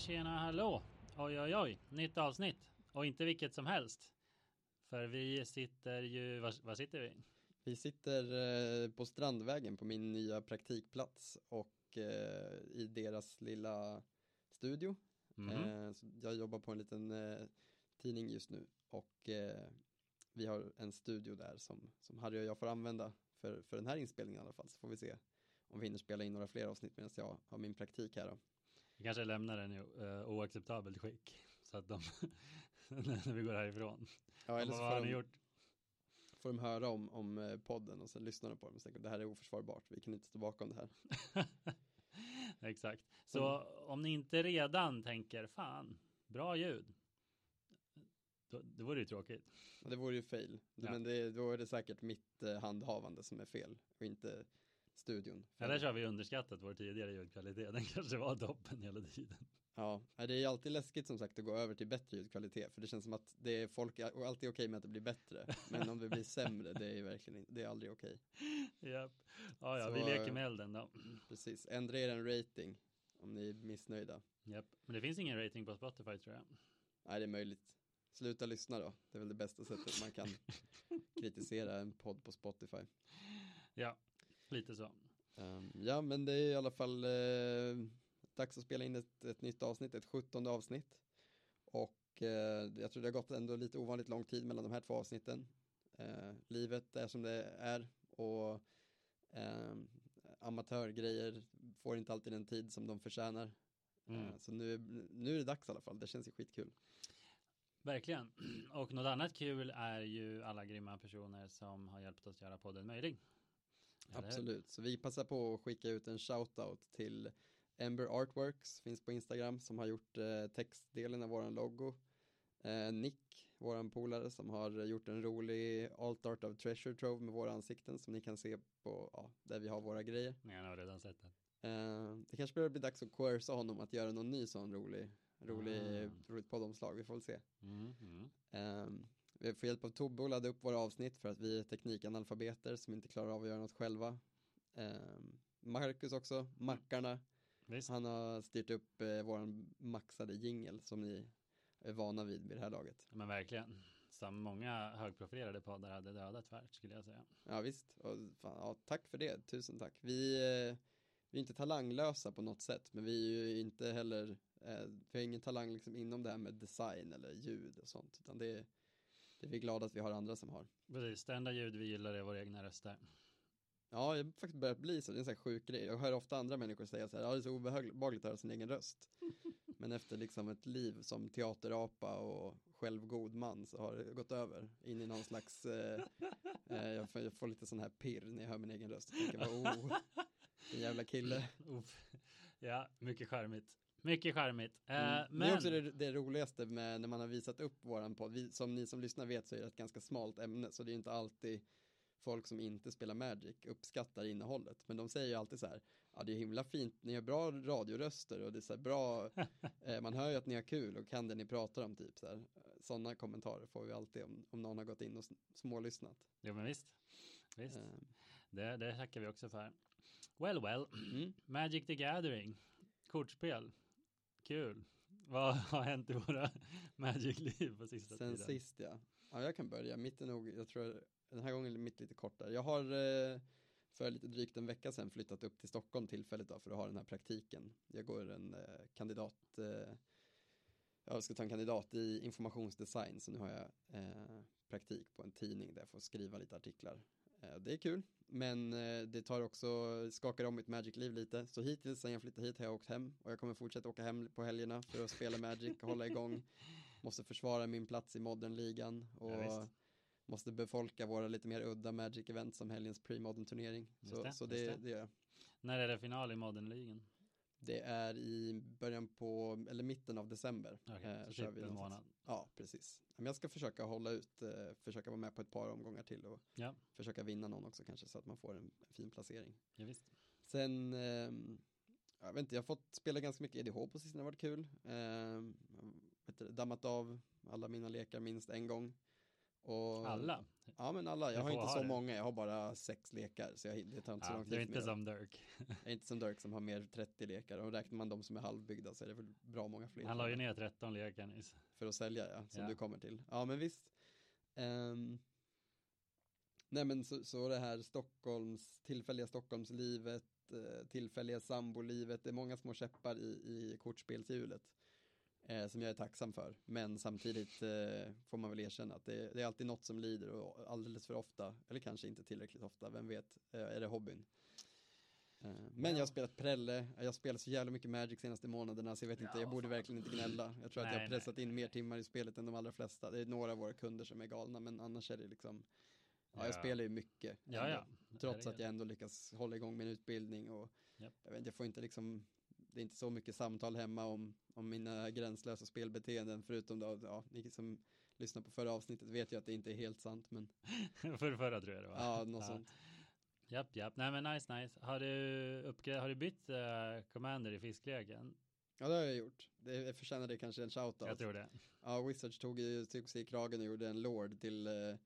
tjena, hallå! Oj, oj, oj, nytt avsnitt. Och inte vilket som helst. För vi sitter ju, var, var sitter vi? Vi sitter eh, på Strandvägen på min nya praktikplats och eh, i deras lilla studio. Så jag jobbar på en liten tidning just nu och vi har en studio där som, som Harry och jag får använda för, för den här inspelningen i alla fall så får vi se om vi hinner spela in några fler avsnitt medan jag har min praktik här då. Vi kanske lämnar den i uh, oacceptabelt skick så att de när vi går härifrån. Ja, eller så vad har ni gjort? Får de höra om, om podden och sen lyssnar de på dem och tänker det här är oförsvarbart, vi kan inte stå bakom det här. Exakt, så mm. om ni inte redan tänker fan, bra ljud. Då, det vore ju tråkigt. Ja, det vore ju fail. Ja. Men det, då är det säkert mitt eh, handhavande som är fel och inte studion. Ja, där har vi underskattat vår tidigare ljudkvalitet. Den kanske var toppen hela tiden. Ja, det är alltid läskigt som sagt att gå över till bättre ljudkvalitet. För det känns som att det är folk är alltid okej med att det blir bättre. Men om det blir sämre, det är verkligen det är aldrig okej. Japp. Ja, ja, Så, vi leker med elden då. Precis, ändra er en rating om ni är missnöjda. Japp, men det finns ingen rating på Spotify tror jag. Nej, det är möjligt. Sluta lyssna då. Det är väl det bästa sättet man kan kritisera en podd på Spotify. Ja, Lite så. Um, ja, men det är i alla fall eh, dags att spela in ett, ett nytt avsnitt, ett sjuttonde avsnitt. Och eh, jag tror det har gått ändå lite ovanligt lång tid mellan de här två avsnitten. Eh, livet är som det är och ehm, amatörgrejer får inte alltid den tid som de förtjänar. Mm. Ehm, så nu, nu är det dags i alla fall, det känns ju skitkul. Verkligen. Och något annat kul är ju alla grymma personer som har hjälpt oss göra podden möjlig. Absolut, så vi passar på att skicka ut en shoutout till Ember Artworks, finns på Instagram, som har gjort eh, textdelen av våran logo. Eh, Nick, våran polare, som har gjort en rolig Alt Art of Treasure Trove med våra ansikten som ni kan se på, ja, där vi har våra grejer. Nej, jag har redan sett det. Eh, det kanske börjar bli dags att coerca honom att göra någon ny sån rolig, rolig, ah. roligt poddomslag, vi får väl se. Mm, mm. Um, vi får hjälp av Tobbe att ladda upp våra avsnitt för att vi är teknikanalfabeter som inte klarar av att göra något själva. Eh, Marcus också, Mackarna. Visst. Han har styrt upp eh, våran maxade jingel som ni är vana vid vid det här laget. Men verkligen. Som många högprofilerade poddar hade dödat tvärt skulle jag säga. Ja visst. Och, fan, ja, tack för det. Tusen tack. Vi, eh, vi är inte talanglösa på något sätt. Men vi är ju inte heller. Eh, vi har ingen talang liksom inom det här med design eller ljud och sånt. Utan det är det är vi glada att vi har andra som har. Precis, det enda ljud vi gillar är våra egna röster. Ja, jag har faktiskt börjat bli så, det är en sån här sjuk grej. Jag hör ofta andra människor säga så här, ja det är så obehagligt att höra sin egen röst. Men efter liksom ett liv som teaterapa och självgod man så har det gått över in i någon slags, eh, eh, jag, får, jag, får, lite sån här pirr när jag hör min egen röst. Jag tänker, oh, en jävla kille. ja, mycket charmigt. Mycket charmigt. Eh, mm. men... Det är också det, det, roligaste med när man har visat upp våran podd. Vi, som ni som lyssnar vet så är det ett ganska smalt ämne. Så det är inte alltid folk som inte spelar Magic uppskattar innehållet. Men de säger ju alltid så här, ja det är himla fint, ni har bra radioröster och det är så här bra, eh, man hör ju att ni har kul och kan det ni pratar om typ så här. Sådana kommentarer får vi alltid om, om någon har gått in och smålyssnat. Jo men visst, visst. Eh. Det, det tackar vi också för. Well well, mm. Magic the Gathering, kortspel. Kul. Vad har hänt i våra Magic-liv på sista Sen tiden? Sen sist ja. Ja, jag kan börja. Mitt är nog, jag tror, den här gången är mitt lite kortare. Jag har eh, för lite drygt en vecka sedan flyttat upp till Stockholm tillfälligt då för att ha den här praktiken. Jag går en eh, kandidat, eh, jag ska ta en kandidat i informationsdesign så nu har jag praktik på en tidning där jag får skriva lite artiklar. Det är kul. Men eh, det tar också, skakar om mitt Magic-liv lite. Så hittills sen jag flyttade hit har jag åkt hem och jag kommer fortsätta åka hem på helgerna för att spela Magic och hålla igång. Måste försvara min plats i modern-ligan och ja, måste befolka våra lite mer udda Magic-event som helgens pre-modern turnering. Så, det, så det, det. det gör jag. När är det final i modern-ligan? Det är i början på, eller mitten av december. Okay, eh, så kör typ vi en månad. Ja, precis. Men jag ska försöka hålla ut, eh, försöka vara med på ett par omgångar till och ja. försöka vinna någon också kanske så att man får en fin placering. Ja, visst. Sen, eh, jag vet inte, jag har fått spela ganska mycket EDH på sistone, det har varit kul. Eh, dammat av alla mina lekar minst en gång. Och, Alla? Ja men alla, jag Du har inte ha så det. många, jag har bara sex lekar så jag, det tar inte så Ja, lång tid det är inte som Dirk. Jag är inte som Dirk som har mer 30 lekar och räknar man de som är halvbyggda så är det väl bra många fler. Han la ju ner 13 lekar nyss. För att sälja ja, som Ja. du kommer till. Ja men visst. Ehm, nej men så, så det här Stockholms, tillfälliga Stockholmslivet, eh, tillfälliga sambolivet, det är många små käppar i, i kortspelshjulet. Eh, som jag är tacksam för. Men samtidigt eh, får man väl erkänna att det, det är alltid något som lider och alldeles för ofta, eller kanske inte tillräckligt ofta, vem vet, eh, är det hobbyn. Eh, Men jag har spelat Prelle, jag har spelat så jävla mycket Magic senaste månaderna så jag vet inte, Ja, jag borde verkligen inte gnälla. Jag tror att jag har pressat in mer timmar i spelet än de allra flesta. Det är några av våra kunder som är galna men annars är det liksom, ja, jag Ja. spelar ju mycket. Ja, ja. Trots att jag ändå lyckas hålla igång min utbildning och jag, vet, jag får inte liksom, det är inte så mycket samtal hemma om, om mina gränslösa spelbeteenden förutom då, ja, ni som lyssnar på förra avsnittet vet ju att det inte är helt sant men För förra tror jag det var. ja, något sånt. Japp, japp. Nej men nice, nice. Har du, uppgre- har du bytt uh, commander i fiskleken? Ja det har jag gjort. Det förtjänar det kanske en shoutout. Jag tror det. Ja, Wizards tog tog sig i kragen och gjorde en lord till eh, eh,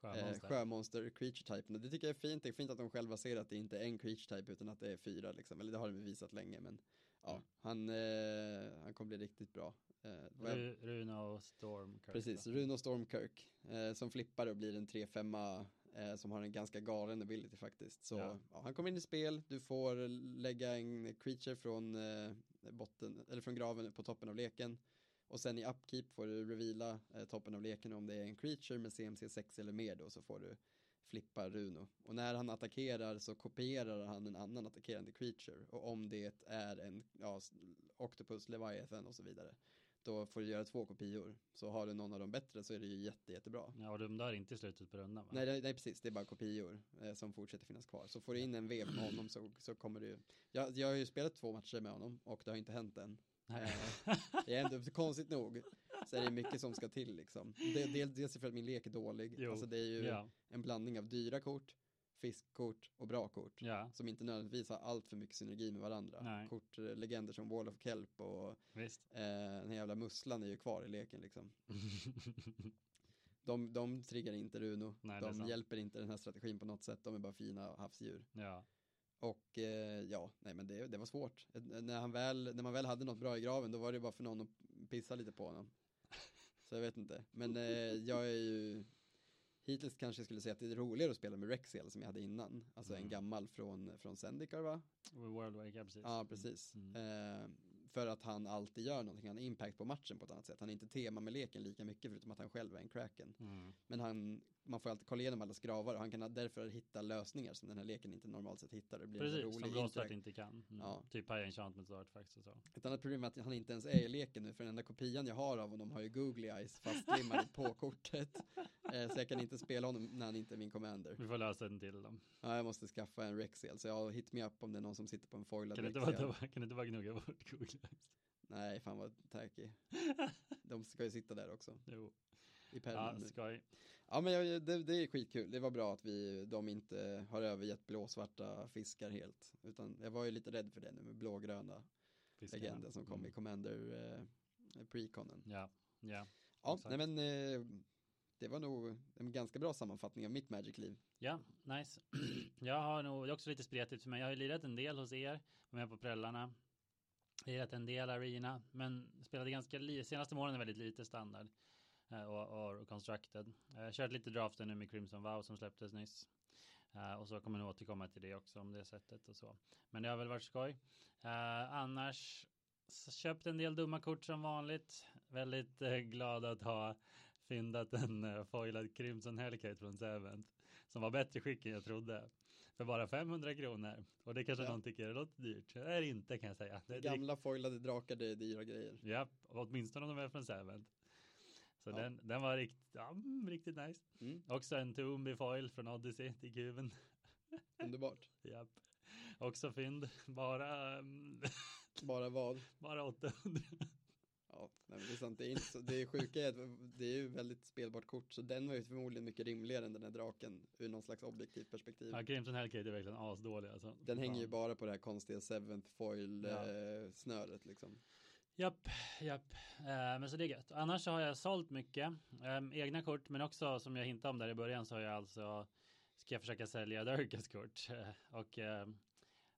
Sjömonster. sjömonster creature typen det tycker jag är fint. Det är fint att de själva ser att det inte är en creature type utan att det är fyra liksom. Eller det har de visat länge men ja, han, eh, han kommer bli riktigt bra. Eh, Runa och Storm. Precis, Runo Stormkirk eh, som flippar och blir en 3-5 eh, som har en ganska galen ability faktiskt. Så Ja. ja. han kommer in i spel, du får lägga en creature från eh, botten, eller från graven på toppen av leken. Och sen i upkeep får du reveala eh, toppen av leken om det är en creature med CMC 6 eller mer då så får du flippa Runo. Och när han attackerar så kopierar han en annan attackerande creature. Och om det är en ja, Octopus, Leviathan och så vidare då får du göra två kopior. Så har du någon av dem bättre så är det ju jätte, jättebra. Ja, och de dör inte i slutet på rundan va? Nej, nej, nej, precis, det är bara kopior eh, som fortsätter finnas kvar. Så får du in en vev med honom så, så kommer du jag, jag har ju spelat två matcher med honom och det har inte hänt än. Nej. Det är ändå konstigt nog så är det mycket som ska till liksom. Dels för att min lek är dålig. Jo, Alltså det är ju ja, en blandning av dyra kort, fiskkort och bra kort. ja, Som inte nödvändigtvis har allt för mycket synergi med varandra. Nej. Kort, eh, legender som Wall of Kelp och visst. Eh, den här jävla musslan är ju kvar i leken liksom. De, de triggar inte Runo. Nej, de hjälper inte den här strategin på något sätt. De är bara fina havsdjur. ja, Och eh, ja, nej men det, det var svårt. Eh, När, han väl, när man väl hade något bra i graven då var det bara för någon att pissa lite på honom. Så jag vet inte. Men eh, jag är ju Hittills kanske jag skulle säga att det är roligare att spela med Rexiel som jag hade innan. Alltså en Mm. gammal från, från Zendikar va? World Wake, ja precis. Ja, precis. Mm. Eh, för att han alltid gör någonting, han har impact på matchen på ett annat sätt. Han är inte tema med leken lika mycket förutom att han själv är en kraken. Mm. Men han, man får alltid kolla igenom alla skravar och han kan därför hitta lösningar som den här leken inte normalt sett hittar. Det blir Precis, rolig som interakt- inte kan. Mm. Ja. Typ High Enchantment Artifacts och så. Ett annat problem är att han inte ens är i leken nu för den enda kopian jag har av honom har ju googly eyes fastlimmade på kortet. Eh, så jag kan inte spela honom när han inte är min commander. Vi får lösa en till dem. Ja, jag måste skaffa en Rexiel så jag har hit me up om det är någon som sitter på en foilad Kan det inte vara, kan det inte bara gnugga bort Google? Nej, fan vad tacky. De ska ju sitta där också. Jo, I pärmen. ja, skoj. Ja men jag, det, det är skitkul, det var bra att vi, de inte har övergett blåsvarta fiskar helt. Utan jag var ju lite rädd för det nu med blågröna Fiskarna. legender som kom i Mm. Commander eh, preconen. Ja, ja. Ja, exakt. nej men eh, det var nog en ganska bra sammanfattning av mitt Magic-liv. Ja, nice. Jag har nog, det är också lite spretigt för mig. Jag har ju lirat en del hos er, med på prällarna. Lirat en del arena, men spelade ganska lite, senaste månaden väldigt lite standard. Eh, Och, och, constructed. Jag har kört lite draften nu med Crimson Vow som släpptes nyss. Eh, och så kommer jag återkomma till det också om det sättet och så. Men det har väl varit skoj. Eh, annars köpt en del dumma kort som vanligt. Väldigt eh, glad att ha fyndat en uh, foilad Crimson Hellcat från Sevent. Som var bättre skick än jag trodde. För bara 500 kronor. Och det kanske Ja. någon tycker låter dyrt. Det är inte kan jag säga. Det är Gamla foilade drakar, det är dyra grejer. Ja, åtminstone om de är från Sevent. Så Ja. den, den var rikt, ja, mm, riktigt nice. Mm, Också en Toomby foil från Odyssey till kuben. underbart. Japp. Också fynd. Bara, mm, Bara vad? bara 800. Ja, nej, det är sant. Det är, inte så, det är sjuka är att det är ju väldigt spelbart kort, så den var ju förmodligen mycket rimligare än den här draken ur någon slags objektivt perspektiv. Ja, Crimson Hellcat är verkligen asdålig alltså. Den hänger ju bara på det här konstiga seventh foil Ja. eh, liksom. Japp, japp. Eh, men så det är gött. Annars så har jag sålt mycket eh, egna kort, men också som jag hintade om där i början så har jag alltså ska jag försöka sälja Durkas kort eh, och eh,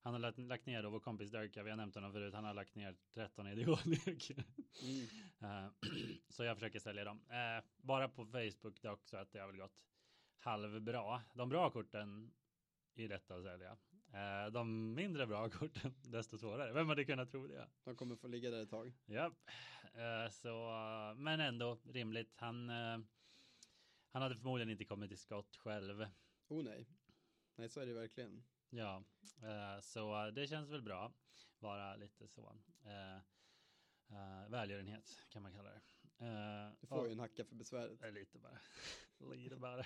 han har lagt, lagt ner då vår kompis Durka, vi har nämnt honom förut, han har lagt ner 13 ideolek. Mm. Eh, så jag försöker sälja dem. Eh, bara på Facebook dock så att det har väl gått halvbra. De bra korten är lätta att sälja. Eh, de mindre bra korten, desto svårare. Vem hade kunnat tro det? De kommer få ligga där ett tag. Ja, eh, så, men ändå rimligt. Han, eh, han hade förmodligen inte kommit till skott själv. Oh nej. Nej, så är det verkligen. Ja, så det känns väl bra. Vara lite så. välgörenhet kan man kalla det. Du får ju en hacka för besväret. Lite bara. lite bara.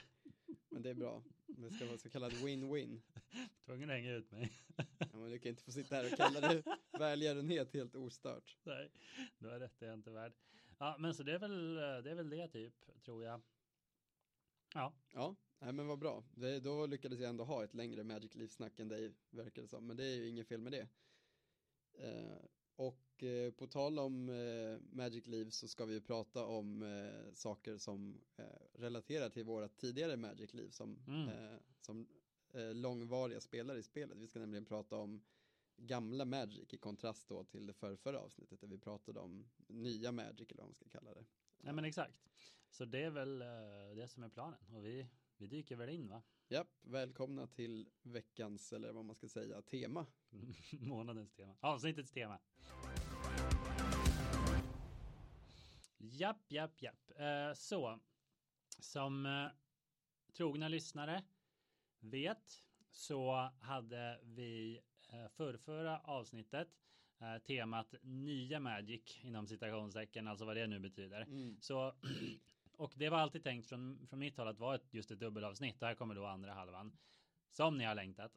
Men det är bra. Det ska vara så kallad win-win. Tvungen att hänga ut mig. ja, men du kan inte få sitta här och kalla det välgörenhet helt ostört. Nej, du har rätt, det är inte värd. Ja, men så det är väl det, är väl det typ, tror jag. Ja. Ja, nej men vad bra. Det, då lyckades jag ändå ha ett längre Magic Leaf-snack än dig, verkar det som. Men det är ju inget fel med det. Uh, och eh, på tal om eh, Magic Leaf så ska vi prata om eh, saker som relaterar till våra tidigare Magic Leaf som, mm. Som långvariga spelare i spelet. Vi ska nämligen prata om gamla Magic i kontrast då till det förra avsnittet där vi pratade om nya Magic eller vad man ska kalla det. Ja men exakt. Så det är väl det som är planen och vi, vi dyker väl in va? Japp, välkomna till veckans, eller vad man ska säga, tema. Månadens tema, avsnittets tema. Japp, japp, japp. Eh, så, som eh, trogna lyssnare vet så hade vi eh, förrförra avsnittet temat nya Magic inom citationstecken, alltså vad det nu betyder. Mm. Så och det var alltid tänkt från, från mitt håll att vara ett, just ett dubbelavsnitt. Det här kommer då andra halvan. Som ni har längtat.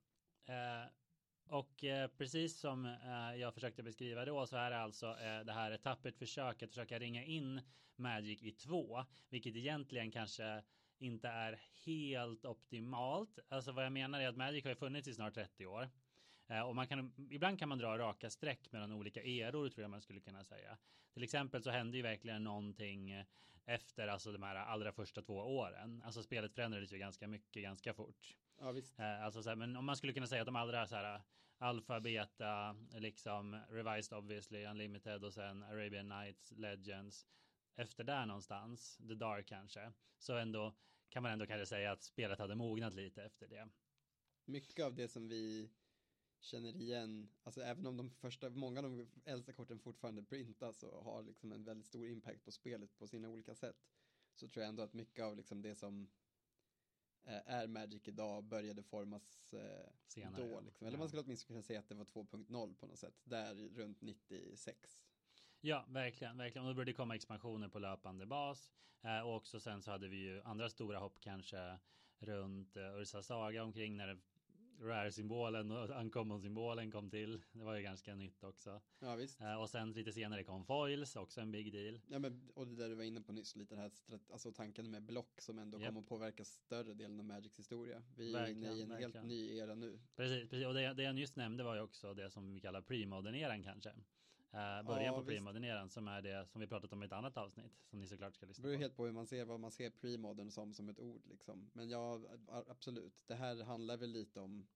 Och eh, precis som eh, jag försökte beskriva då så är det alltså eh, det här ett tappert försök att försöka ringa in Magic i två. Vilket egentligen kanske inte är helt optimalt. Alltså vad jag menar är att Magic har ju funnits i snart 30 år. Eh, och man kan, ibland kan man dra raka streck mellan olika eror tror jag man skulle kunna säga. Till exempel så hände ju verkligen någonting efter alltså de här allra första två åren. Alltså spelet förändrades ju ganska mycket ganska fort. Ja, visst. Eh, alltså så här, men om man skulle kunna säga att de allra så här alfa, beta, liksom revised obviously, unlimited och sen Arabian Nights, Legends. Efter där någonstans, The Dark kanske, så ändå kan man ändå kanske säga att spelet hade mognat lite efter det. Mycket av det som vi känner igen, alltså även om de första, många av de äldsta korten fortfarande printas och har liksom en väldigt stor impact på spelet på sina olika sätt, så tror jag ändå att mycket av liksom det som är Magic idag började formas eh, Senare, då. Liksom. Eller ja. man skulle åtminstone kunna säga att det var 2.0 på något sätt, där runt 96. Ja, verkligen, verkligen. Och då började det komma expansioner på löpande bas. Eh, och också sen så hade vi ju andra stora hopp kanske runt eh, Ursa Saga omkring när det Rare-symbolen och Uncommon-symbolen kom till. Det var ju ganska nytt också. Ja, visst. Uh, och sen lite senare kom Foils, också en big deal. Ja, men och det där du var inne på nyss, lite det här, alltså tanken med block som ändå yep. kommer att påverka större delen av Magics historia. Vi är inne i en verkligen. helt ny era nu. Precis, precis. och det, det jag nyss nämnde var ju också det som vi kallar premodern-eran kanske. Uh, början ja, på premodern som är det som vi pratat om i ett annat avsnitt som ni såklart ska lyssna på. Det beror helt på hur man ser vad man ser premodern som som ett ord liksom. Men ja, absolut. Det här handlar väl lite om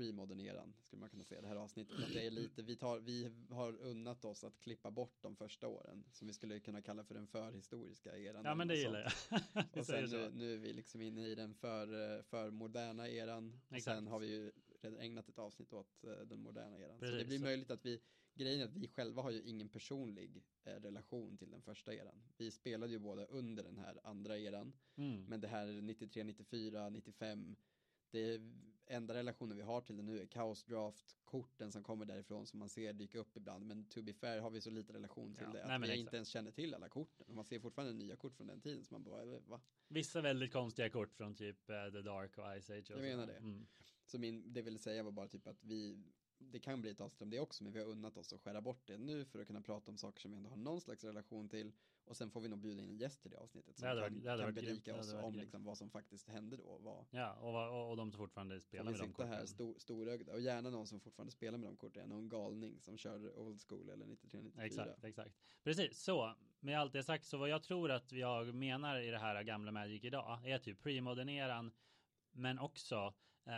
premodern eran skulle man kunna säga det här avsnittet. Att det är lite, vi, tar, vi har unnat oss att klippa bort de första åren som vi skulle kunna kalla för den förhistoriska eran. Ja men det gillar jag. och sen nu, nu, är vi liksom inne i den för, för moderna eran. Och sen har vi ju redan ägnat ett avsnitt åt uh, den moderna eran. Precis, så det blir så. möjligt att vi, grejen är att vi själva har ju ingen personlig uh, relation till den första eran. Vi spelade ju båda under den här andra eran. Mm. Men det här 93, 94, 95 det enda relationen vi har till det nu är Chaos Draft, korten som kommer därifrån som man ser dyka upp ibland. Men to be fair har vi så lite relation till ja, det att nej, vi inte ens känner till alla korten. Och man ser fortfarande nya kort från den tiden som man bara, va? Vissa väldigt konstiga kort från typ uh, The Dark och Ice Age. Och Jag menar det. Mm. Så min, det vill säga var bara typ att vi det kan bli ett avsnitt om det också, men vi har unnat oss att skära bort det nu för att kunna prata om saker som vi ändå har någon slags relation till och sen får vi nog bjuda in en gäst till det avsnittet som Det hade kan, det hade kan berika oss om liksom, vad som faktiskt hände då. Vad, Ja, och, och, och de som fortfarande spelar med de sitta här korten. sto, storögda och gärna någon som fortfarande spelar med de korten, någon galning som kör old school eller 93-94. Exakt, exakt. Precis, så med allt det sagt så vad jag tror att jag menar i det här gamla Magic idag är typ premodern-eran men också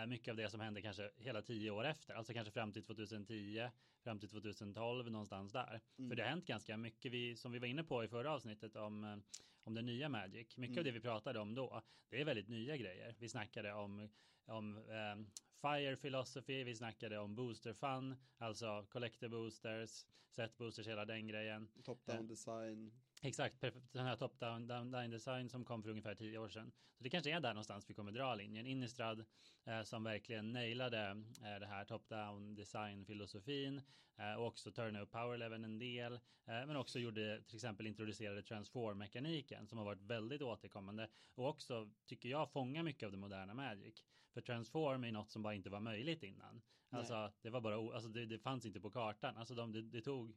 mycket av det som hände kanske hela tio år efter, alltså kanske fram till 2010, fram till 2012 någonstans där. Mm. För det har hänt ganska mycket, vi, som vi var inne på i förra avsnittet om, eh, om den nya Magic. Mycket av Mm. det vi pratade om då, det är väldigt nya grejer. Vi snackade om, om eh, Fire Philosophy, vi snackade om Booster Fun, alltså Collector Boosters, Set Boosters, hela den grejen. Top-down design. Exakt, den här top-down down, down design som kom för ungefär tio år sedan. Så det kanske är där någonstans vi kommer dra linjen. Innistrad eh, som verkligen nailade eh, det här top-down design-filosofin eh, och också turn up power level en del. Eh, men också gjorde till exempel introducerade transform-mekaniken som har varit väldigt återkommande och också tycker jag fångar mycket av det moderna Magic. För transform är något som bara inte var möjligt innan. Alltså det var bara, alltså det, det fanns inte på kartan. Alltså de, det, det tog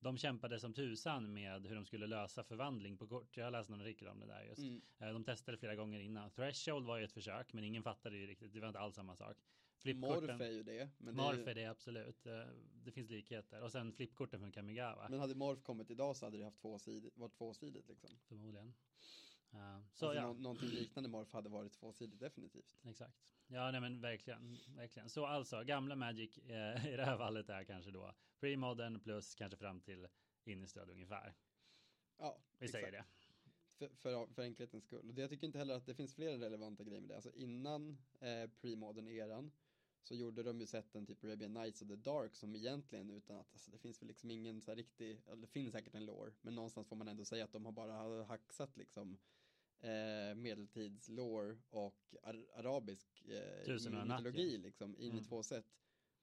de kämpade som tusan med hur de skulle lösa förvandling på kort. Jag har läst någon artikel om det där just. Mm. Eh, De testade flera gånger innan. Threshold var ju ett försök, men ingen fattade ju riktigt. Det var inte alls samma sak. Morph är ju det. Men, det är det absolut. Eh, Det finns likheter. Och sen flippkorten från Kamigawa. men hade Morph kommit idag så hade det haft tvåsidigt, varit tvåsidigt liksom. Förmodligen. Så alltså, ja, nå- någonting liknande Morph hade varit tvåsidigt definitivt. exakt. Ja, nej men verkligen, verkligen. Så alltså, gamla Magic eh, i det här fallet är kanske då pre-modern plus kanske fram till innestöd ungefär. Ja, Vi säger exakt. det. För, för, för enkelhetens skull. Och jag tycker inte heller att det finns fler relevanta grejer med det. Alltså innan eh, pre-modern eran så gjorde de ju sätten typ Arabian Nights och The Dark som egentligen utan att, alltså det finns väl liksom ingen så här riktig, eller det finns säkert en lore, men någonstans får man ändå säga att de har bara hacksat liksom eh, medeltids lore och ar arabisk eh, mytologi liksom in Mm. i två sätt.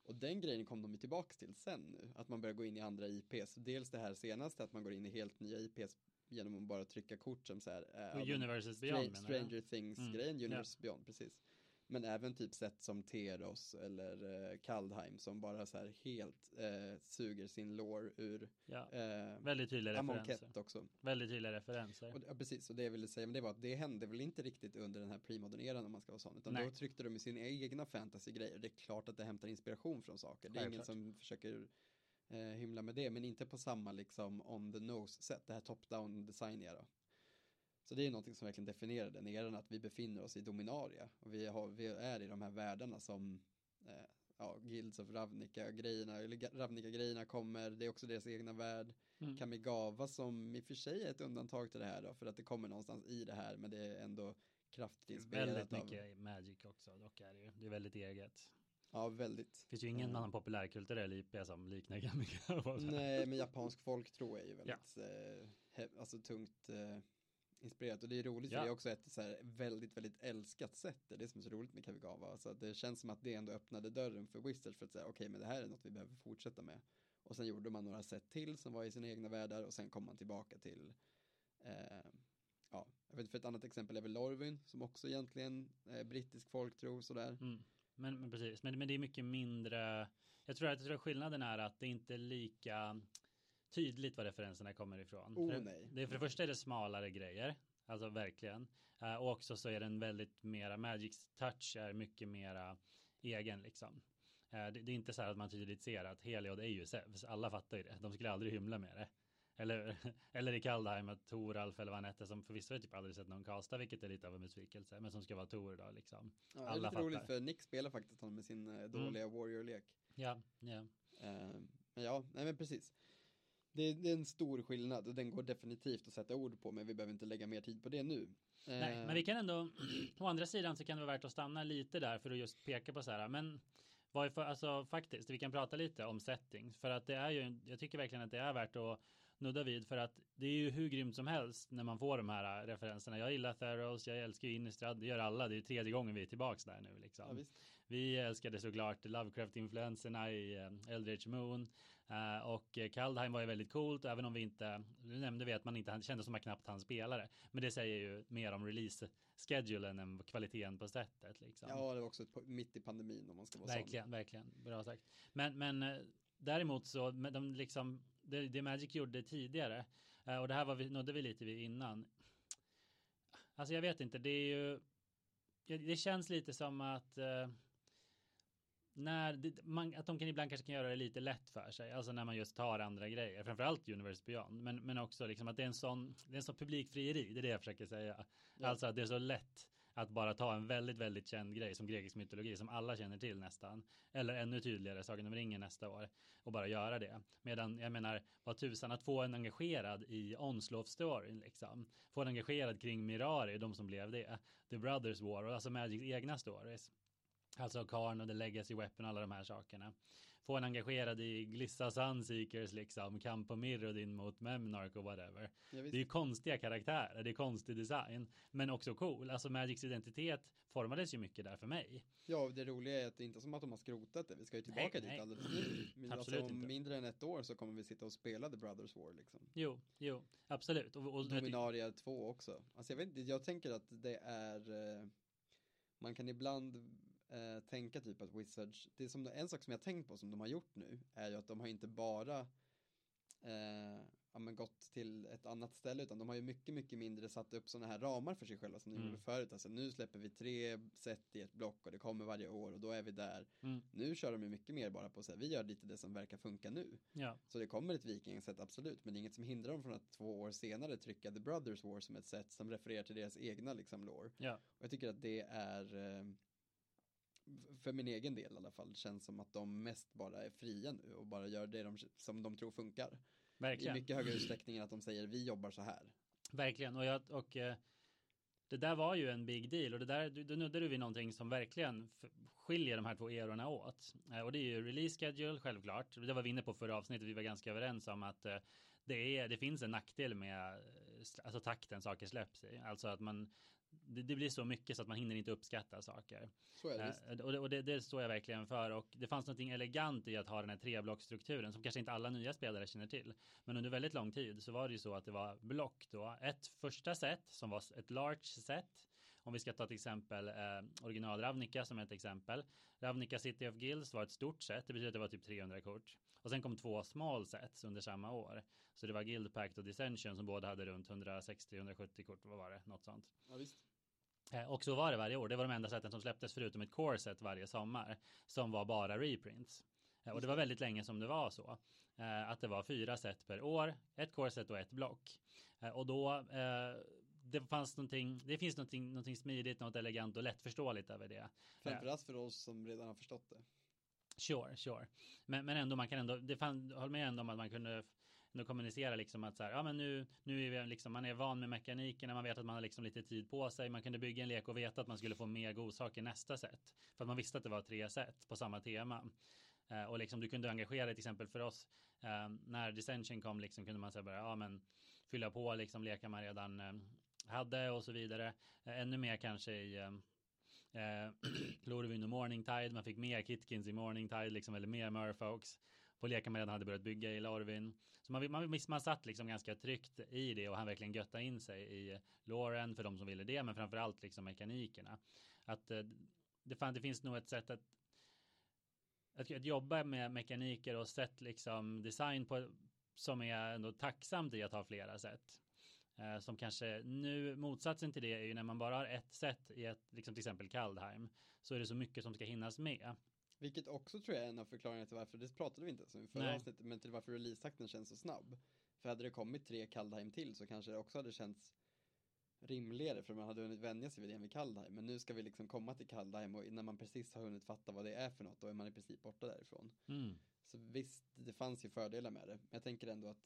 Och den grejen kom de ju tillbaks till sen nu, att man börjar gå in i andra IPs. Dels det här senaste, att man går in i helt nya IPs genom att bara trycka kort som så här. eh, ja, Och Universes Beyond. Stranger Things Mm, grejen, ja. Universe Beyond, precis. Men även typ sätt som Teros eller eh, Kaldheim som bara så här helt eh, suger sin lore ur Ja, eh, väldigt tydliga referenser. Också. Väldigt tydliga referenser. Och, ja, precis, och det jag ville säga, men det var att det hände väl inte riktigt under den här premodern eran om man ska vara sån, utan Nej. då tryckte de i sina egna fantasy-grejer. Det är klart att det hämtar inspiration från saker. Det är ingen Självklart. som försöker eh, hymla med det, men inte på samma liksom on the nose sätt, det här top-down design-era. Så det är någonting som verkligen definierar den eran, att vi befinner oss i Dominaria. Och vi, har, vi är i de här världarna som eh, ja, Guilds of Ravnica-grejerna, eller Ravnica-grejerna kommer, det är också deras egna värld. Mm. Kamigawa som i och för sig är ett undantag till det här då, för att det kommer någonstans i det här, men det är ändå kraftigt inspirerat Väldigt av, mycket Magic också, dock är det ju. Det är väldigt eget. ja väldigt. Det finns ju ingen Eh. annan populärkulturell IP som liknar Kamigawa. Nej, men japansk folktro är ju väldigt, eh, he- alltså tungt eh, inspirerat och det är roligt Ja. för det är också ett så här väldigt, väldigt älskat sätt, det är det som är så roligt med Kamigawa, alltså det känns som att det ändå öppnade dörren för Wizards för att säga okej, men det här är något vi behöver fortsätta med. Och sen gjorde man några sätt till som var i sina egna världar och sen kom man tillbaka till eh, ja, jag vet för ett annat exempel är väl Lorvin som också egentligen är brittisk folktro sådär. Mm. Men, men precis, men, men det är mycket mindre. Jag tror att jag tror att skillnaden är att det inte är lika tydligt var referenserna kommer ifrån. Oh, nej. Det för det första är det smalare grejer, alltså verkligen. Eh, och också så är den väldigt mera, Magics touch är mycket mera egen liksom. Eh, det, det är inte så här att man tydligt ser att Heliod är ju Zeus, alla fattar ju det. De skulle aldrig hymla med det. Eller, eller i Kaldheim att Toralf eller vad han hette som förvisso jag typ aldrig sett någon kasta vilket är lite av en besvikelse men som ska vara Tor då liksom. Ja, det är alla lite roligt fattar. Mm. för Nick spelar faktiskt honom med sin eh, dåliga warrior-lek. Ja, ja. Eh, men ja, nej men precis. Det, det är en stor skillnad och den går definitivt att sätta ord på men vi behöver inte lägga mer tid på det nu. Nej, Eh, men vi kan ändå, å andra sidan så kan det vara värt att stanna lite där för att just peka på så här, men vad är för, alltså faktiskt, vi kan prata lite om settings för att det är ju, jag tycker verkligen att det är värt att nudda vid för att det är ju hur grymt som helst när man får de här referenserna. Jag gillar Theros, jag älskar ju Innistrad, det gör alla, det är tredje gången vi är tillbaks där nu liksom. Ja, visst. Vi älskade såklart Lovecraft-influenserna i uh, Eldritch Moon. Uh, och Kaldheim var ju väldigt coolt, även om vi inte, nu nämnde vi att man inte kände som man knappt han spelare. Men det säger ju mer om release-schedulen än kvaliteten på sättet. Liksom. Ja, det var också mitt i pandemin om man ska vara Verkligen, sån. verkligen. Bra sagt. Men, men däremot så, de liksom, det, det Magic gjorde tidigare, och det här var vi, nådde vi lite vid innan. Alltså jag vet inte, det är ju det känns lite som att eh, när det, man, att de kan ibland kanske kan göra det lite lätt för sig, alltså när man just tar andra grejer, framförallt Universe Beyond, men, men också liksom att det är en sån, det är en sån publikfrieri, det är det jag försöker säga. Ja. Alltså att det är så lätt att bara ta en väldigt, väldigt känd grej som grekisk mytologi som alla känner till nästan. Eller ännu tydligare, Sagan om ringen nästa år. Och bara göra det. Medan jag menar, vad tusan, att få en engagerad i Onslov-storyn liksom. Få en engagerad kring Mirari, de som blev det. The Brothers War och alltså Magics egna stories. Alltså Karn och The Legacy Weapon och alla de här sakerna få en engagerad i Glissa Sunseekers liksom, kamp på Mirrodin mot Memnark och whatever. Ja, det är ju konstiga karaktärer, det är konstig design, men också cool. Alltså Magics identitet formades ju mycket där för mig. Ja, det roliga är att det är inte som att de har skrotat det, vi ska ju tillbaka nej, dit nej. alldeles nu. Men absolut alltså, om inte. mindre än ett år så kommer vi sitta och spela The Brothers War liksom. Jo, jo, absolut. Och, och Dominaria 2 också. Alltså jag vet inte, jag tänker att det är eh, man kan ibland eh, tänka typ att Wizards, det är som en sak som jag tänkt på som de har gjort nu är ju att de har inte bara eh, ja, men gått till ett annat ställe utan de har ju mycket, mycket mindre satt upp sådana här ramar för sig själva som de mm. gjorde förut. Alltså nu släpper vi tre set i ett block och det kommer varje år och då är vi där. Mm. Nu kör de ju mycket mer bara på att säga vi gör lite det som verkar funka nu. Ja. Så det kommer ett vikingaset absolut, men det är inget som hindrar dem från att två år senare trycka The Brothers War som ett sätt som refererar till deras egna liksom lore. Ja. Och jag tycker att det är eh, för min egen del i alla fall, känns som att de mest bara är fria nu och bara gör det de, som de tror funkar. Verkligen. I mycket högre utsträckning än att de säger vi jobbar så här. Verkligen, och, jag, och eh, det där var ju en big deal och det där, då nuddade du vid någonting som verkligen skiljer de här två erorna åt. Eh, och det är ju release schedule självklart. Det var vi inne på förra avsnittet, vi var ganska överens om att eh, det, är, det finns en nackdel med alltså takten saker släpps i. Alltså att man, det, det, blir så mycket så att man hinner inte uppskatta saker. Så är det, uh, och det, och det, det står jag verkligen för och det fanns något elegant i att ha den här treblockstrukturen som kanske inte alla nya spelare känner till. Men under väldigt lång tid så var det ju så att det var block då. Ett första set som var ett large set. Om vi ska ta till exempel eh, original Ravnica som ett exempel. Ravnica City of Guilds var ett stort set. Det betyder att det var typ 300 kort. Och sen kom två small sets under samma år. Så det var Guild Pact och Dissension som båda hade runt 160-170 kort. Vad var det? Något sånt. Ja, visst. Eh, och så var det varje år. Det var de enda sätten som släpptes förutom ett core set varje sommar. Som var bara reprints. Eh, och det var väldigt länge som det var så. Eh, att det var fyra set per år. Ett core set och ett block. Och då det fanns någonting, det finns någonting, någonting smidigt, något elegant och lättförståeligt över det. Framförallt för oss som redan har förstått det. Sure, sure. Men, men ändå, man kan ändå, det fann, håll med ändå om att man kunde ändå kommunicera liksom att så här, ja men nu, nu är vi liksom, man är van med mekanikerna, man vet att man har liksom lite tid på sig, man kunde bygga en lek och veta att man skulle få mer godsaker nästa set. För att man visste att det var tre set på samma tema. Eh, och liksom du kunde engagera dig till exempel för oss, eh, när Dissension kom liksom kunde man säga bara, ja men fylla på liksom lekar man redan eh, hade och så vidare. Eh, ännu mer kanske i eh, Eh, Lorvin och Morning Tide, man fick mer Kitkins i Morning Tide, liksom, eller mer Murfolks på lekar man redan hade börjat bygga i Lorvin. Så man, man, man satt liksom ganska tryggt i det och han verkligen götta in sig i Loren för de som ville det, men framförallt liksom mekanikerna. Att eh, det, fan, det finns nog ett sätt att att, att jobba med mekaniker och sätt liksom design på som är ändå tacksamt i att ha flera sätt. Eh, som kanske nu motsatsen till det är ju när man bara har ett sätt i ett, liksom till exempel Kaldheim, så är det så mycket som ska hinnas med. Vilket också tror jag är en av förklaringarna till varför, det pratade vi inte ens om i förra avsnittet, men till varför releasetakten känns så snabb. För hade det kommit tre Kaldheim till så kanske det också hade känts rimligare för man hade hunnit vänja sig vid det med Kaldheim. Men nu ska vi liksom komma till Kaldheim och när man precis har hunnit fatta vad det är för något då är man i princip borta därifrån. Mm. Så visst, det fanns ju fördelar med det. Men jag tänker ändå att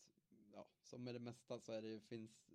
ja, som med det mesta så är det, finns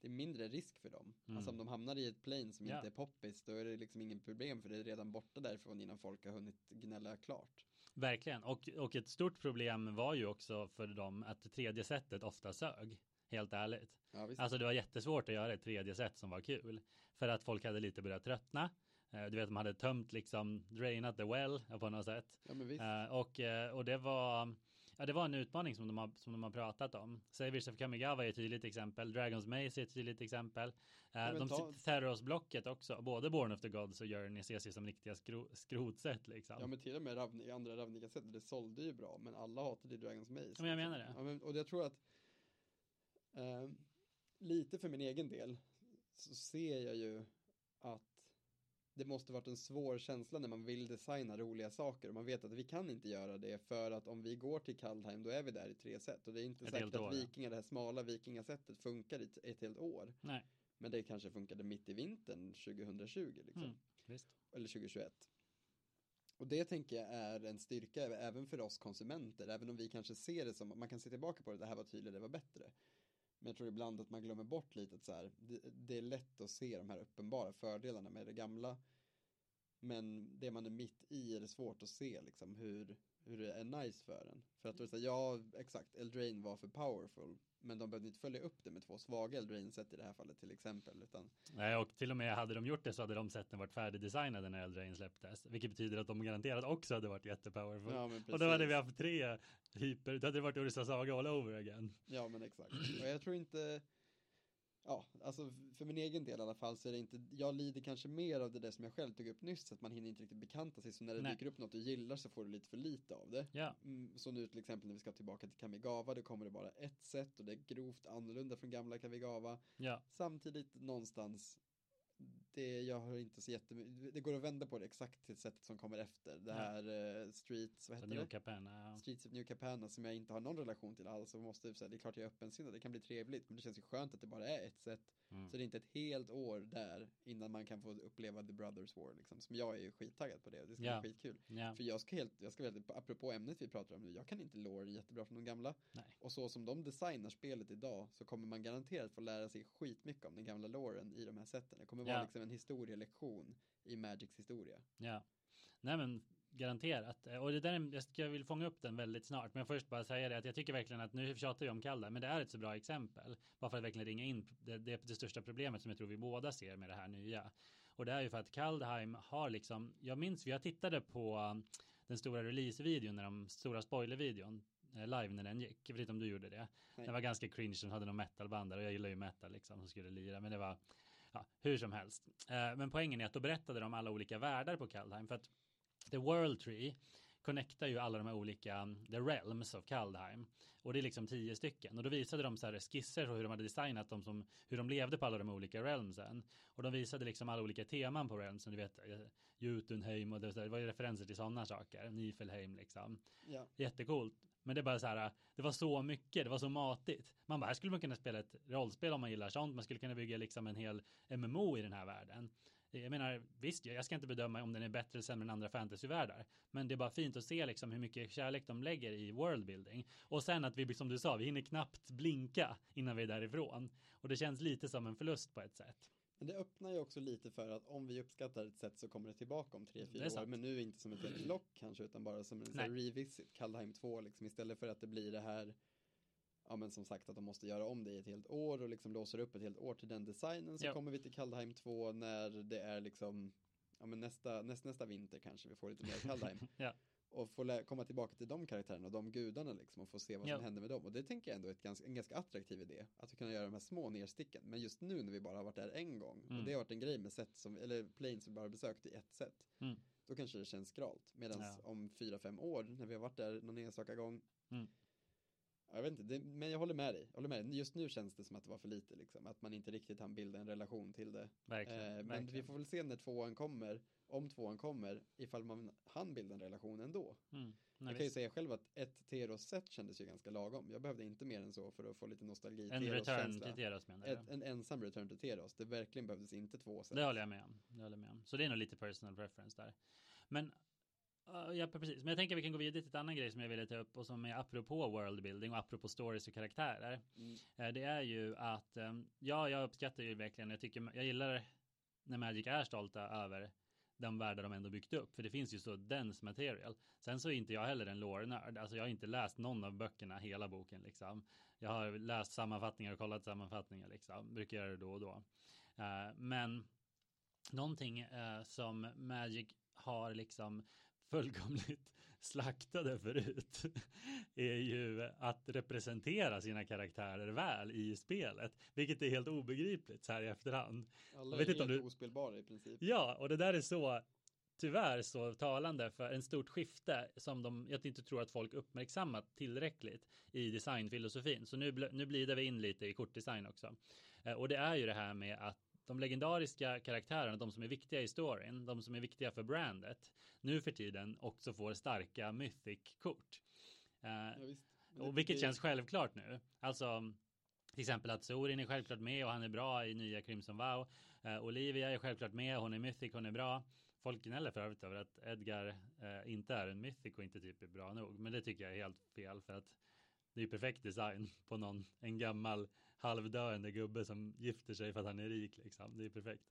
det är mindre risk för dem. Mm. Alltså om de hamnar i ett plane som ja. inte är poppis då är det liksom ingen problem för det är redan borta därifrån innan folk har hunnit gnälla klart. Verkligen, och, och ett stort problem var ju också för dem att tredje sättet ofta sög. Helt ärligt. Ja, alltså det var jättesvårt att göra ett tredje sätt som var kul. För att folk hade lite börjat tröttna. Eh, du vet, de hade tömt liksom, drainat the well på något sätt. Ja, men visst. Eh, och, eh, och det var, ja, det var en utmaning som de har, som de har pratat om. Savers of Kamigawa är ett tydligt exempel. Dragons Maze är ett tydligt exempel. men de ta- Theros-blocket också, både Born of the Gods och Journey ses ju som riktiga skro, skrotset liksom. Ja men till och med Ravni, andra Ravnica-set, det sålde ju bra, men alla hatade ju Dragons Maze. Ja, men jag menar det. Ja, men, och jag tror att eh, lite för min egen del så ser jag ju att det måste varit en svår känsla när man vill designa roliga saker och man vet att vi kan inte göra det för att om vi går till Kaldheim då är vi där i tre set och det är inte Ett säkert att år, ja. vikingar, det här smala vikingasättet funkar i ett, helt år. Nej, Men det kanske funkade mitt i vintern 2020 liksom. Mm. Eller 2021. Och det tänker jag är en styrka även för oss konsumenter, även om vi kanske ser det som, man kan se tillbaka på det, det här var tydligt, det var bättre. Men jag tror ibland att man glömmer bort lite att så här, det, det är lätt att se de här uppenbara fördelarna med det gamla. Men det man är mitt i är det svårt att se liksom hur, hur det är nice för en. För att då är det så här, ja exakt, Eldrain var för powerful. Men de behövde inte följa upp det med två svaga Eldraine-set i det här fallet till exempel. Utan Nej, och till och med hade de gjort det så hade de sätten varit färdigdesignade när Eldraine släpptes. Vilket betyder att de garanterat också hade varit jättepowerful. ja, och då hade vi haft tre hyper, då hade det varit Ursa Saga all over again. Ja men exakt. Och jag tror inte, ja alltså för min egen del i alla fall så är det inte, jag lider kanske mer av det där som jag själv tog upp nyss, att man hinner inte riktigt bekanta sig, så när det Nej. dyker upp något du gillar så får du lite för lite av det. Ja, Mm, så nu till exempel när vi ska tillbaka till Kamigawa, då kommer det bara ett sätt och det är grovt annorlunda från gamla Kamigawa. ja, Samtidigt någonstans, det, jag har inte så jättemycket, det går att vända på det exakt till sättet som kommer efter. Det Ja. här eh, Streets, vad så heter New det? Capenna. Streets of New Capana som jag inte har någon relation till alls och måste säga, det är klart jag är öppensinnad, det kan bli trevligt, men det känns ju skönt att det bara är ett sätt. Mm. Så det är inte ett helt år där innan man kan få uppleva The Brothers War liksom, som jag är ju skittaggad på det, det ska Ja. bli skitkul. Ja, För jag ska helt, jag ska väldigt, apropå ämnet vi pratar om nu, jag kan inte lore jättebra från de gamla. nej. Och så som de designar spelet idag så kommer man garanterat få lära sig skitmycket om den gamla loren i de här sätten. Det kommer vara Ja. Liksom en historielektion i Magics historia. Ja, nej men garanterat. Eh, Och det där, är- jag, ska, vill fånga upp den väldigt snart. Men först bara säga det att jag tycker verkligen att nu tjatar vi om Kalda, men det är ett så bra exempel. Bara för att verkligen ringa in det, det, är det största problemet som jag tror vi båda ser med det här nya. Och det är ju för att Kaldheim har liksom, jag minns, jag tittade på um, den stora releasevideon, när de stora spoilervideon eh, live när den gick. Jag vet inte om du gjorde det. Nej. Det var ganska cringe, de hade någon metalband där och jag gillar ju metal liksom som skulle lira, men det var ja, hur som helst. Eh, men poängen är att då berättade de alla olika världar på Kaldheim för att The World Tree connectar ju alla de här olika um, The Realms of Kaldheim. Och det är liksom tio stycken. Och då visade de så här skisser på hur de hade designat dem som hur de levde på alla de olika realmsen. Och de visade liksom alla olika teman på realmsen du vet eh, Jotunheim och det, det var ju referenser till sådana saker. Nifelheim liksom. Ja, jättecoolt men det är bara så här äh, det var så mycket det var så matigt man bara här skulle man kunna spela ett rollspel om man gillar sånt man skulle kunna bygga liksom en hel MMO i den här världen jag menar, visst, jag ska inte bedöma om den är bättre eller sämre än andra fantasyvärldar. Men det är bara fint att se liksom hur mycket kärlek de lägger i worldbuilding. Och sen att vi, som du sa, vi hinner knappt blinka innan vi är därifrån. Och det känns lite som en förlust på ett sätt men det öppnar ju också lite för att om vi uppskattar ett sätt så kommer det tillbaka om tre, fyra år. sant. Men nu inte som ett helt lock kanske, utan bara som en här revisit, Kaldheim 2 liksom, istället för att det blir det här Ja men som sagt att de måste göra om det i ett helt år och liksom låser upp ett helt år till den designen så Ja. kommer vi till Kaldheim 2 när det är liksom Ja men nästa, näst, nästa vinter kanske vi får lite mer Kaldheim Ja. Och få komma tillbaka till de karaktärerna och de gudarna liksom och få se vad som Ja. händer med dem och det tänker jag ändå är ett ganska, en ganska attraktiv idé Att vi kan göra de här små nedsticken men just nu när vi bara har varit där en gång Mm. och det har varit en grej med sätt som, eller planes som vi bara har besökt i ett sätt Mm. Då kanske det känns skralt medan Ja. om fyra, fem år när vi har varit där någon enstaka gång Mm. Ja, Jag vet inte, det, men jag håller med dig. Jag håller med dig. Just nu känns det som att det var för lite liksom. Att man inte riktigt hann bilda en relation till det. Verkligen. Eh, men verkligen. vi får väl se när tvåan kommer. Om tvåan kommer. Ifall man hann bilda en relation ändå. Mm. Nej, jag kan ju säga själv att ett Teros-set kändes ju ganska lagom. Jag behövde inte mer än så för att få lite nostalgi. En return Teros-känsla. till Teros menar Ett, en ensam return till Teros. Det verkligen behövdes inte två set. Det håller jag med om. Det håller jag med om. Så det är nog lite personal preference där. Men uh, ja, precis. Men jag tänker att vi kan gå vidare till ett annan grej som jag ville ta upp och som är apropå worldbuilding och apropå stories och karaktärer. Mm. Eh, Det är ju att um, ja, jag uppskattar ju verkligen. Jag tycker jag gillar när Magic är stolta över de världar de ändå byggt upp. För det finns ju så dense material. Sen så är inte jag heller en lore-nörd. Alltså jag har inte läst någon av böckerna, hela boken liksom. Jag har läst sammanfattningar och kollat sammanfattningar liksom. Brukar göra det då och då. Eh, men någonting som Magic har liksom fullkomligt slaktade förut är ju att representera sina karaktärer väl i spelet, vilket är helt obegripligt så här i efterhand. Alla är helt du... ospelbara i princip. Ja, och det där är så tyvärr så talande för en stort skifte som de, jag inte tror att folk uppmärksammat tillräckligt i designfilosofin. Så nu, nu glider vi in lite i kortdesign också. Eh, och det är ju det här med att de legendariska karaktärerna, de som är viktiga i storyn, de som är viktiga för brandet, nu för tiden också får starka mythic-kort. Uh, ja, och vilket det... känns självklart nu. Alltså till exempel att Sorin är självklart med och han är bra i nya Crimson Vow. Uh, Olivia är självklart med, hon är mythic, hon är bra. Folk gnäller för övrigt över att Edgar uh, inte är en mythic och inte typ är bra nog. Men det tycker jag är helt fel för att det är perfekt design på någon, en gammal halvdöende gubbe som gifter sig för att han är rik liksom. Det är perfekt.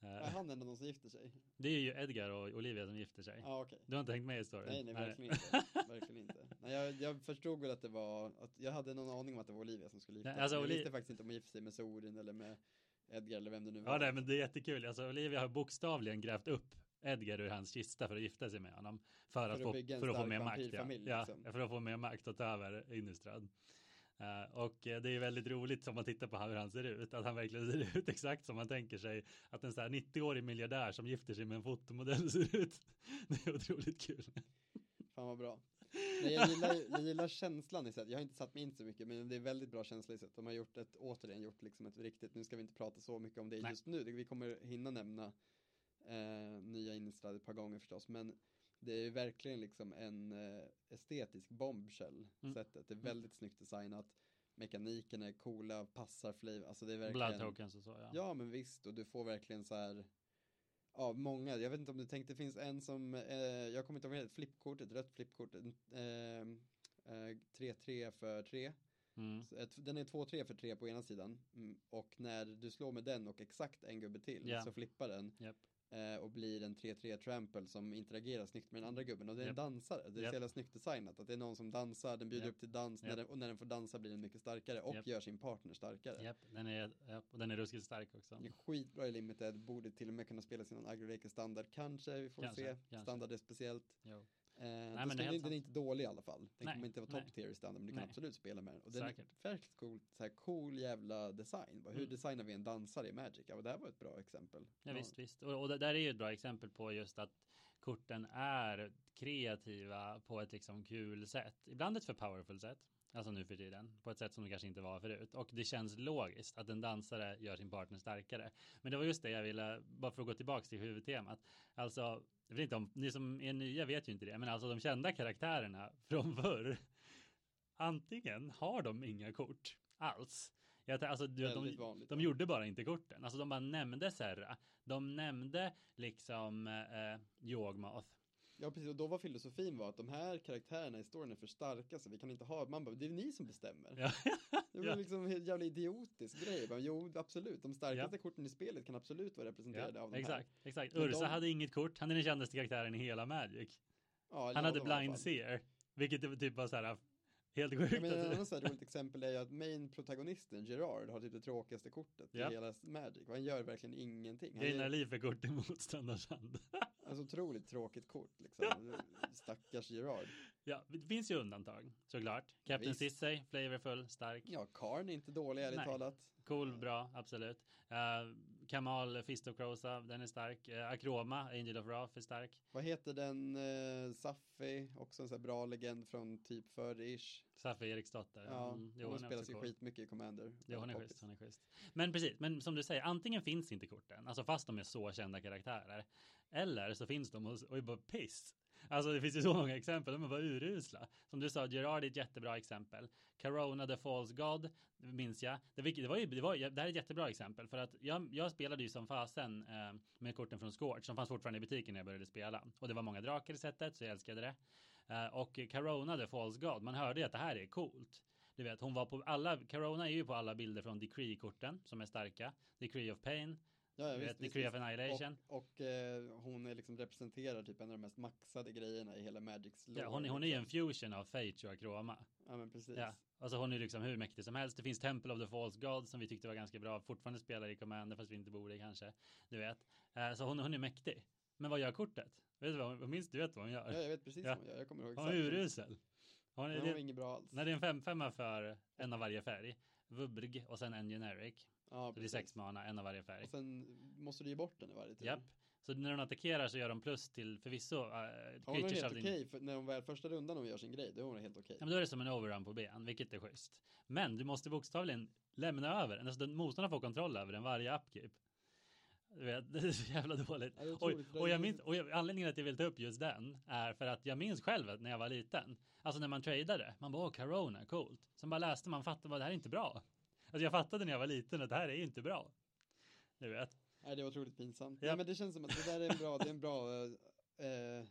Är han ändå någon som gifter sig? Det är ju Edgar och Olivia som gifter sig. Ah, okay. Du har inte hängt med i storyn? Nej, nej, verkligen inte. verkligen inte. Nej, jag, jag förstod väl att det var, att jag hade någon aning om att det var Olivia som skulle gifta sig. Alltså, jag visste faktiskt inte om hon gifte sig med Sorin eller med Edgar eller vem det nu var. Ja, nej, men det är jättekul. Alltså Olivia har bokstavligen grävt upp Edgar ur hans kista för att gifta sig med honom. För, för att, få, för att få mer makt. Ja. Liksom. ja, för att få mer makt och ta över Innistrad. Uh, och det är väldigt roligt om man tittar på hur han ser ut, att han verkligen ser ut exakt som man tänker sig att en sån här 90-årig miljardär som gifter sig med en fotomodell ser ut. Det är otroligt kul. Fan vad bra. Nej, jag, gillar, jag gillar känslan i sätt. Jag har inte satt mig in så mycket, men det är väldigt bra känsla i sätt. De har gjort ett, återigen gjort liksom ett riktigt, nu ska vi inte prata så mycket om det Nej. just nu, vi kommer hinna nämna eh, nya Innistrad ett par gånger förstås, men det är verkligen liksom en eh, estetisk bombshell mm. sättet. Det är mm. väldigt mm. snyggt designat. Mekanikerna är coola, passar flavor. Alltså det är verkligen. Blood tokens och så ja. Ja men visst och du får verkligen så här. Ja många, jag vet inte om du tänkte, det finns en som, eh, jag kommer inte ihåg ett flippkort, ett rött flippkort, 3-3 eh, eh för 3. Mm. Den är 2-3 för 3 på ena sidan mm, och när du slår med den och exakt en gubbe till yeah. så flippar den. Yep eh, och blir en 3-3 trample som interagerar snyggt med den andra gubben och det är yep. en dansare. Det är yep. så jävla snyggt designat att det är någon som dansar, den bjuder yep. upp till dans när den, och när den får dansa blir den mycket starkare och gör sin partner starkare. Japp, den är, och den är ruskigt stark också. Den är skitbra i limited, borde till och med kunna spela sin aggregator standard, kanske, vi får kanske, se. Kanske. Standard är speciellt. Jo. Eh, Nej, men den, den är inte dålig i alla fall. Den nej, kommer inte vara top tier i standard, men du kan nej. absolut spela med den. Och den är verkligt cool, så här cool jävla design. Hur mm. designar vi en dansare i Magic? Ja, det här var ett bra exempel. Ja, visst, visst. Och, och det där är ju ett bra exempel på just att korten är kreativa på ett liksom kul sätt. Ibland ett för powerful sätt. Alltså nu för tiden. På ett sätt som det kanske inte var förut. Och det känns logiskt att en dansare gör sin partner starkare. Men det var just det jag ville, bara för att gå tillbaka till huvudtemat. Alltså jag vet inte om ni som är nya vet ju inte det, men alltså de kända karaktärerna från förr. Antingen har de inga kort alls. Jag, alltså, du, de, vanligt, de gjorde bara inte korten. Alltså de bara nämnde Serra. De nämnde liksom eh, Yogmoth. Ja precis, och då var filosofin var att de här karaktärerna i storyn är för starka så vi kan inte ha, man bara, det är ni som bestämmer. Ja. det var ja. liksom en jävla idiotisk grej. Men, jo, absolut, de starkaste ja. korten i spelet kan absolut vara representerade av de exakt, här. Exakt, exakt. Ursa de... hade inget kort, han är den kändaste karaktären i hela Magic. Han hade blind seer, vilket typ var så här Helt sjukt. Ja, men ett annat roligt exempel är ju att main protagonisten Gerard har typ det tråkigaste kortet ja. i hela Magic. Han gör verkligen ingenting. Gainar liv för kort i motståndars hand. Alltså otroligt tråkigt kort liksom. Stackars Gerard. Ja, det finns ju undantag såklart. Captain ja, Sissay, flavorful, stark. Ja, Karn är inte dålig ärligt talat. Cool, bra, absolut. Uh, Kamal Fist of Crosa, den är stark. Uh, Akroma, Angel of Wrath är stark. Vad heter den? Uh, Saffi, också en sån här bra legend från typ förr-ish. Saffi Eriksdotter. Ja, mm, jo, hon spelas ju cool. skitmycket i Commander. Jo, hon är schysst, hon är schysst. Men precis, men som du säger, antingen finns inte korten, alltså fast de är så kända karaktärer. Eller så finns de och, och är bara piss. Alltså det finns ju så många exempel, de är bara urusla. Som du sa, Gerard är ett jättebra exempel. Corona the False God, minns jag. Det, det, var ju, det, var, det här är ett jättebra exempel för att jag, jag spelade ju som fasen eh, med korten från Scorch som fanns fortfarande i butiken när jag började spela. Och det var många drakar i sättet så jag älskade det. Eh, och Corona the False God, man hörde ju att det här är coolt. Du vet, hon var på alla, Corona är ju på alla bilder från Decree-korten som är starka. Decree of Pain, Ja, ja, visst, Decree of. Annihilation. Och, och eh, hon är liksom representerar typ en av de mest maxade grejerna i hela Magics lore. Ja, hon, är- hon är ju en fusion av Fate och Akroma. Ja, men precis. Ja, alltså hon är liksom hur mäktig som helst. Det finns Temple of the False God som vi tyckte var ganska bra. Fortfarande spelar i Commander fast vi inte borde kanske. Du vet. Eh, Så hon, hon är mäktig. Men vad gör kortet? Vet du vad, minns du vet vad hon Ja, gör? jag vet precis Ja. vad hon gör. Jag kommer ihåg Hon är urusel. Hon är, Hon det, inget bra alls. när det är en fem, femma för en av varje färg. Vubrg och sen en generic. Ja, det är sex mana, en av varje färg. Och sen måste du ge bort den i varje tur. Japp. Så när hon attackerar så gör de plus till förvisso uh, Hon är helt okej, din... för när hon väl första rundan hon gör sin grej, då är hon helt okej. Ja, men då är det som en overrun på ben, vilket är schysst. Men du måste bokstavligen lämna över den. Alltså motståndaren får kontroll över den varje upkeep. Du vet, det är så jävla dåligt. Ja, Och, och, jag minns, och jag, anledningen att jag vill ta upp just den är för att jag minns själv när jag var liten, alltså när man tradade, man bara åh, Corona, coolt. Sen bara läste man, fattade vad det här är inte bra. Alltså jag fattade när jag var liten att det här är inte bra. Du vet. Nej, det var otroligt pinsamt. Japp. Nej, men det känns som att det där är en bra, det är en bra, eh, eh,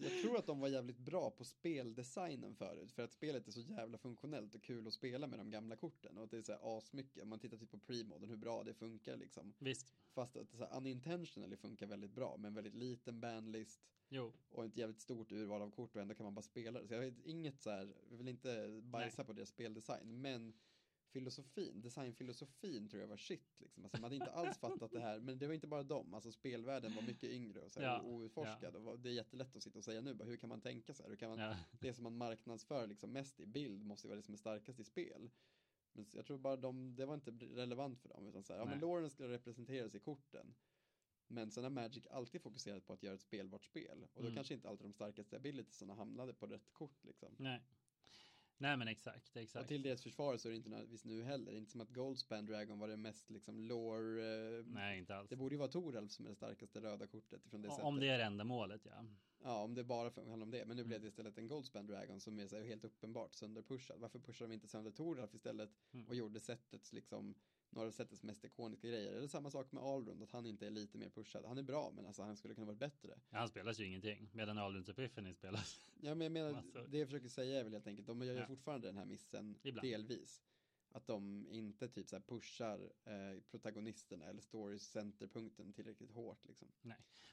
jag tror att de var jävligt bra på speldesignen förut, för att spelet är så jävla funktionellt och kul att spela med de gamla korten och att det är så här asmycket, om man tittar typ på premoden, hur bra det funkar liksom. Visst. Fast att så här unintentionally funkar väldigt bra, med en väldigt liten bandlist Jo. och ett jävligt stort urval av kort och ändå kan man bara spela det. Så jag har inget så här, jag vill inte bajsa på deras speldesign, men filosofin, designfilosofin tror jag var shit liksom. Alltså man hade inte alls fattat det här, men det var inte bara dem, alltså spelvärlden var mycket yngre och så här, Ja, outforskad och var- det är jättelätt att sitta och säga nu, bara, hur kan man tänka så här, hur kan man, Ja. det som man marknadsför liksom mest i bild måste ju vara det som är starkast i spel. Men jag tror bara de, det var inte relevant för dem, utan så här, ja men. Lauren skulle representeras i korten. Men sen har Magic alltid fokuserat på att göra ett spelbart spel. Och då Mm. kanske inte alltid de starkaste abilitiesarna hamnade på rätt kort liksom. Nej. Nej men exakt, Och exakt. till deras försvar så är det inte nödvändigtvis nu heller. Inte som att Goldspan Dragon var det mest liksom lore. Eh, Nej inte alls. det borde ju vara Toralf som är det starkaste röda kortet ifrån det sättet. Om det är enda målet ja. Ja, om det bara handlar om det. Men nu blev Mm. det istället en Goldspan Dragon som är så helt uppenbart sönderpushad. Varför pushar de inte sönder Toralf istället Mm. och gjorde sättets liksom några av sättets mest ikoniska grejer. Eller samma sak med Alrund, att han inte är lite mer pushad. Han är bra, men alltså han skulle kunna vara bättre. ja han spelas ju ingenting. Medan Alrunds Epiphany spelas. Ja, men jag menar, det jag försöker säga är väl helt enkelt, de gör Ja. fortfarande den här missen Ibland. delvis. Att de inte typ så pushar eh, protagonisterna eller story centerpunkten tillräckligt hårt liksom.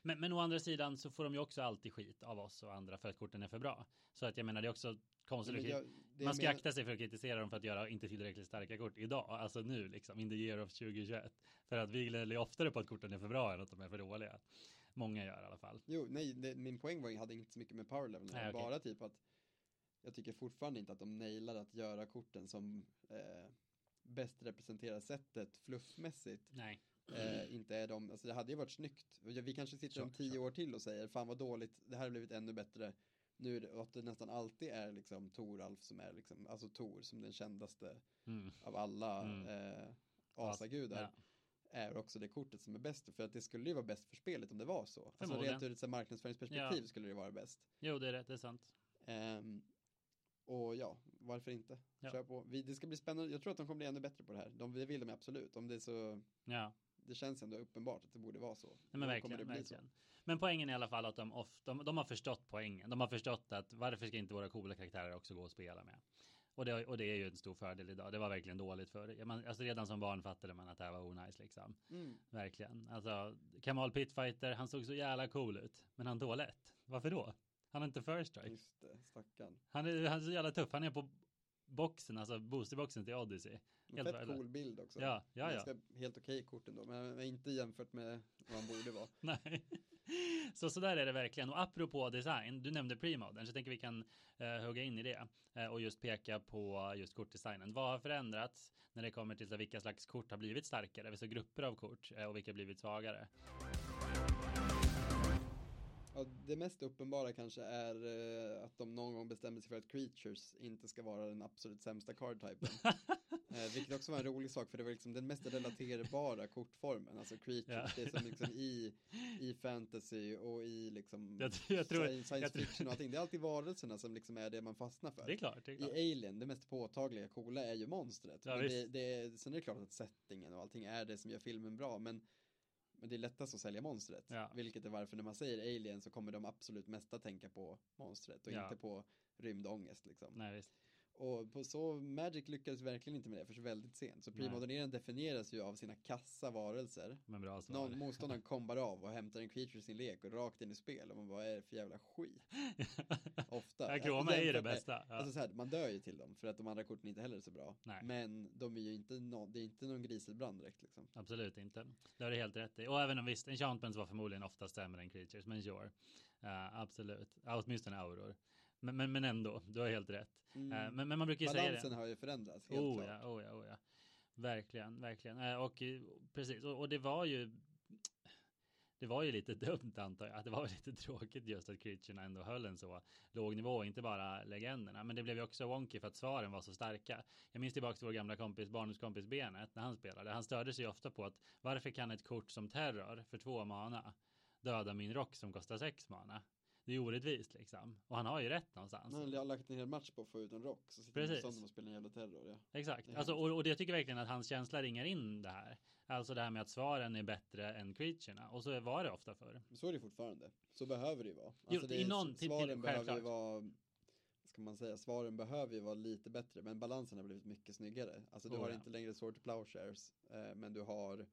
Men, men å andra sidan så får de ju också alltid skit av oss och andra för att korten är för bra. Så att jag menar det är också konstigt. Men jag, det man ska jag menar- akta sig för att kritisera dem för att göra inte tillräckligt starka kort idag, alltså nu liksom, in the year of 2021. För att vi gnäller oftare på att korten är för bra än att de är för dåliga. Många gör i alla fall. Jo, nej, det, min poäng var, hade inte så mycket med power level, Nej, bara typ att jag tycker fortfarande inte att de nailar att göra korten som eh, bäst representerar sättet fluffmässigt. Nej. Eh, inte är de, alltså det hade ju varit snyggt. Vi kanske sitter om tio år till och säger, fan vad dåligt, det här har blivit ännu bättre. Nu är det, och att det nästan alltid är liksom Toralf som är liksom, alltså Tor som den kändaste Mm. av alla Mm. eh, asagudar. Ja. Är också det kortet som är bäst, för att det skulle ju vara bäst för spelet om det var så. Alltså Förmodligen. rent ur ett marknadsföringsperspektiv Ja. skulle det vara bäst. Jo, det är rätt, det är sant. Ehm, och ja, varför inte? Ja. Kör på. Vi, det ska bli spännande, jag tror att de kommer bli ännu bättre på det här. De, det vill de absolut, om det är så, Ja, det känns ändå uppenbart att det borde vara så. Nej, men Då verkligen. verkligen. Men poängen är i alla fall att de, of, de, de har förstått poängen. De har förstått att varför ska inte våra coola karaktärer också gå och spela med? Och det, och det är ju en stor fördel idag. Det var verkligen dåligt förr. Man, alltså redan som barn fattade man att det här var onajs liksom. så. Mm. Verkligen. Alltså, Kamal Pitfighter, han såg så jävla cool ut. Men han tog lätt. Varför då? Han har inte first strike. Just det, stackarn. Han är, han är så jävla tuff. Han är på boxen, alltså boosterboxen till Odyssey. En Helt fett cool bild också. Ja, ja, ja. Helt okej kort ändå, men inte jämfört med vad han borde vara. Nej. Så så där är det verkligen. Och apropå design, du nämnde premodern, så jag tänker vi kan eh, hugga in i det eh, och just peka på just kortdesignen. Vad har förändrats när det kommer till så vilka slags kort har blivit starkare, vissa grupper av kort eh, och vilka har blivit svagare? Ja, det mest uppenbara kanske är eh, att de någon gång bestämde sig för att creatures inte ska vara den absolut sämsta card-typen. eh, vilket också var en rolig sak för det var liksom den mest relaterbara kortformen, alltså creatures, det är som liksom i, i fantasy och i liksom Jag, jag tror, science, jag tror- fiction och allting. Det är alltid varelserna som liksom är det man fastnar för. det är klart. Det är klart. I Alien, det mest påtagliga coola är ju monstret. Ja, men det, det är, sen är det klart att settingen och allting är det som gör filmen bra, men, men det är lättast att sälja monstret. Ja. Vilket är varför när man säger Alien så kommer de absolut mesta tänka på monstret och Ja. inte på rymdångest liksom. Nej, visst. Och på så, Magic lyckades verkligen inte med det för så väldigt sent. Så premoderneringen definieras ju av sina kassa varelser. Men bra svar. Någon motståndaren kombar av och hämtar en creature i sin lek och rakt in i spel. Och man bara, är det för jävla skit? Ofta. Akroma är ju det bästa. Ja. Alltså så här, man dör ju till dem för att de andra korten inte heller är så bra. Nej. Men de är ju inte, no, det är inte någon griselbrand direkt liksom. Absolut inte. Det har du helt rätt i. Och även om visst, enchantments var förmodligen oftast sämre än creatures, men sure. Uh, absolut. Åtminstone auror. Men, men, men ändå, du har helt rätt. Mm. Uh, men, men man brukar ju säga det. Balansen har ju förändrats, helt Oh klart. ja, oh ja, oh ja. Verkligen, verkligen. Uh, och eh, precis, och, och det var ju det var ju lite dumt antar jag. Att det var lite tråkigt just att creaturena ändå höll en så låg nivå, inte bara legenderna. Men det blev ju också wonky för att svaren var så starka. Jag minns tillbaka till vår gamla kompis, barndomskompis Benet när han spelade. Han störde sig ofta på att varför kan ett kort som terror för två mana döda min rock som kostar sex mana? Det är orättvist liksom. Och han har ju rätt någonstans. Man har lagt en hel match på att få ut en rock. Så sitter Precis. motståndaren och spelar en jävla terror. Ja. Exakt, är alltså, och, och det jag tycker verkligen att hans känsla ringar in det här. Alltså det här med att svaren är bättre än creaturena. Och så var det ofta förr. Så är det fortfarande. Så behöver det ju vara. Jo, Alltså i det, någon- till- till- svaren behöver ju vara, ska man säga, svaren behöver ju vara lite bättre. Men balansen har blivit mycket snyggare. Alltså du Oh, har ja. inte längre to Plowshares. Eh, men du har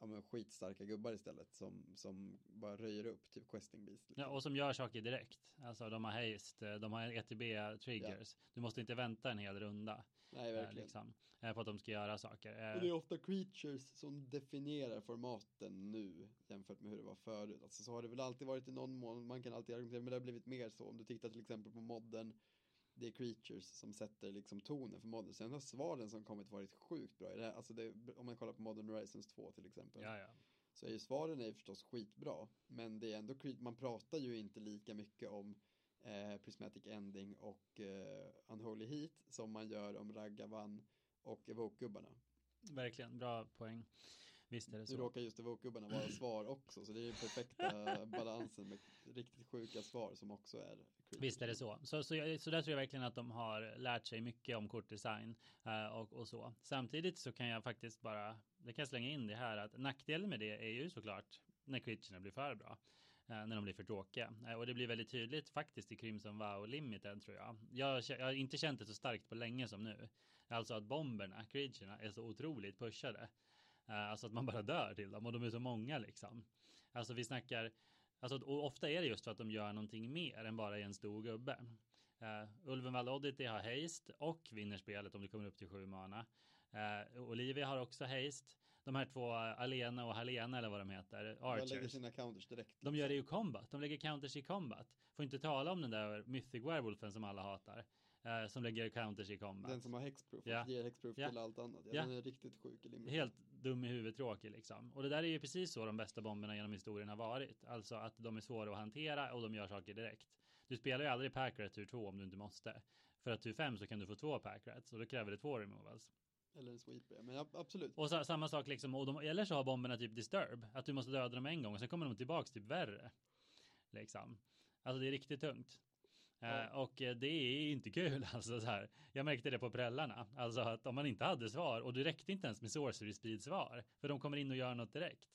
ja, men skitstarka gubbar istället som, som bara röjer upp, typ Questing Beast. liksom. Ja, och som gör saker direkt. Alltså de har haste, de har ETB triggers. Du måste inte vänta en hel runda. Nej, eh, verkligen. liksom, eh, på att de ska göra saker. Eh, Och det är ofta creatures som definierar formaten nu jämfört med hur det var förut. Alltså så har det väl alltid varit i någon mån, man kan alltid argumentera, men det har blivit mer så. Om du tittar till exempel på modden, det är creatures som sätter liksom tonen för modden. Sen har svaren som kommit varit sjukt bra i det här. Alltså det, om man kollar på Modern Horizons 2 till exempel. ja, ja. Så är ju svaren är ju förstås skitbra. Men det är ändå, man pratar ju inte lika mycket om eh, Prismatic Ending och eh, Unholy Heat som man gör om Raggavan och Evoke-gubbarna. Verkligen, bra poäng. Visst är det Nu så. råkar just Evoke-gubbarna vara svar också, så det är ju perfekta balansen med riktigt sjuka svar som också är creatures. Visst är det så. Så, så, jag, så där tror jag verkligen att de har lärt sig mycket om kortdesign eh, och, och så. Samtidigt så kan jag faktiskt bara, det kan jag slänga in det här att nackdelen med det är ju såklart när creaturena blir för bra. eh, När de blir för tråkiga. Eh, Och det blir väldigt tydligt faktiskt i Crimson Vow Limited tror jag. Jag, jag har inte känt det så starkt på länge som nu. Alltså att bomberna, creaturena, är så otroligt pushade. Eh, Alltså att man bara dör till dem och de är så många liksom. Alltså vi snackar, alltså och ofta är det just för att de gör någonting mer än bara en stor gubbe. Uh, Ulvenvall Oddity har haste och vinner spelet om det kommer upp till sju mana. Uh, Olivia har också haste. De här två, uh, Alena och Halena eller vad de heter, Jag lägger Archers. sina counters direkt. De gör det i combat. De lägger counters i combat. Får inte tala om den där Mythic Werewolfen som alla hatar. eh, som lägger counters i combat. Den som har hexproof Ja. ger hexproof Ja. till allt annat. Ja, Ja. Den är riktigt sjuk i limit. Helt dum i huvudet tråkig liksom. Och det där är ju precis så de bästa bomberna genom historien har varit. Alltså att de är svåra att hantera och de gör saker direkt. Du spelar ju aldrig packrat tur 2 om du inte måste. För att tur 5 så kan du få två packrats och då kräver det två removals. Eller en sweeper, ja. men absolut. Och så, samma sak liksom, och de, eller så har bomberna typ disturb. Att du måste döda dem en gång och sen kommer de tillbaks typ värre. Liksom. Alltså det är riktigt tungt. Ja. Eh, och eh, det är inte kul alltså så här. Jag märkte det på prällarna. Alltså att om man inte hade svar och det räckte inte ens med sorcery speed svar. För de kommer in och gör något direkt.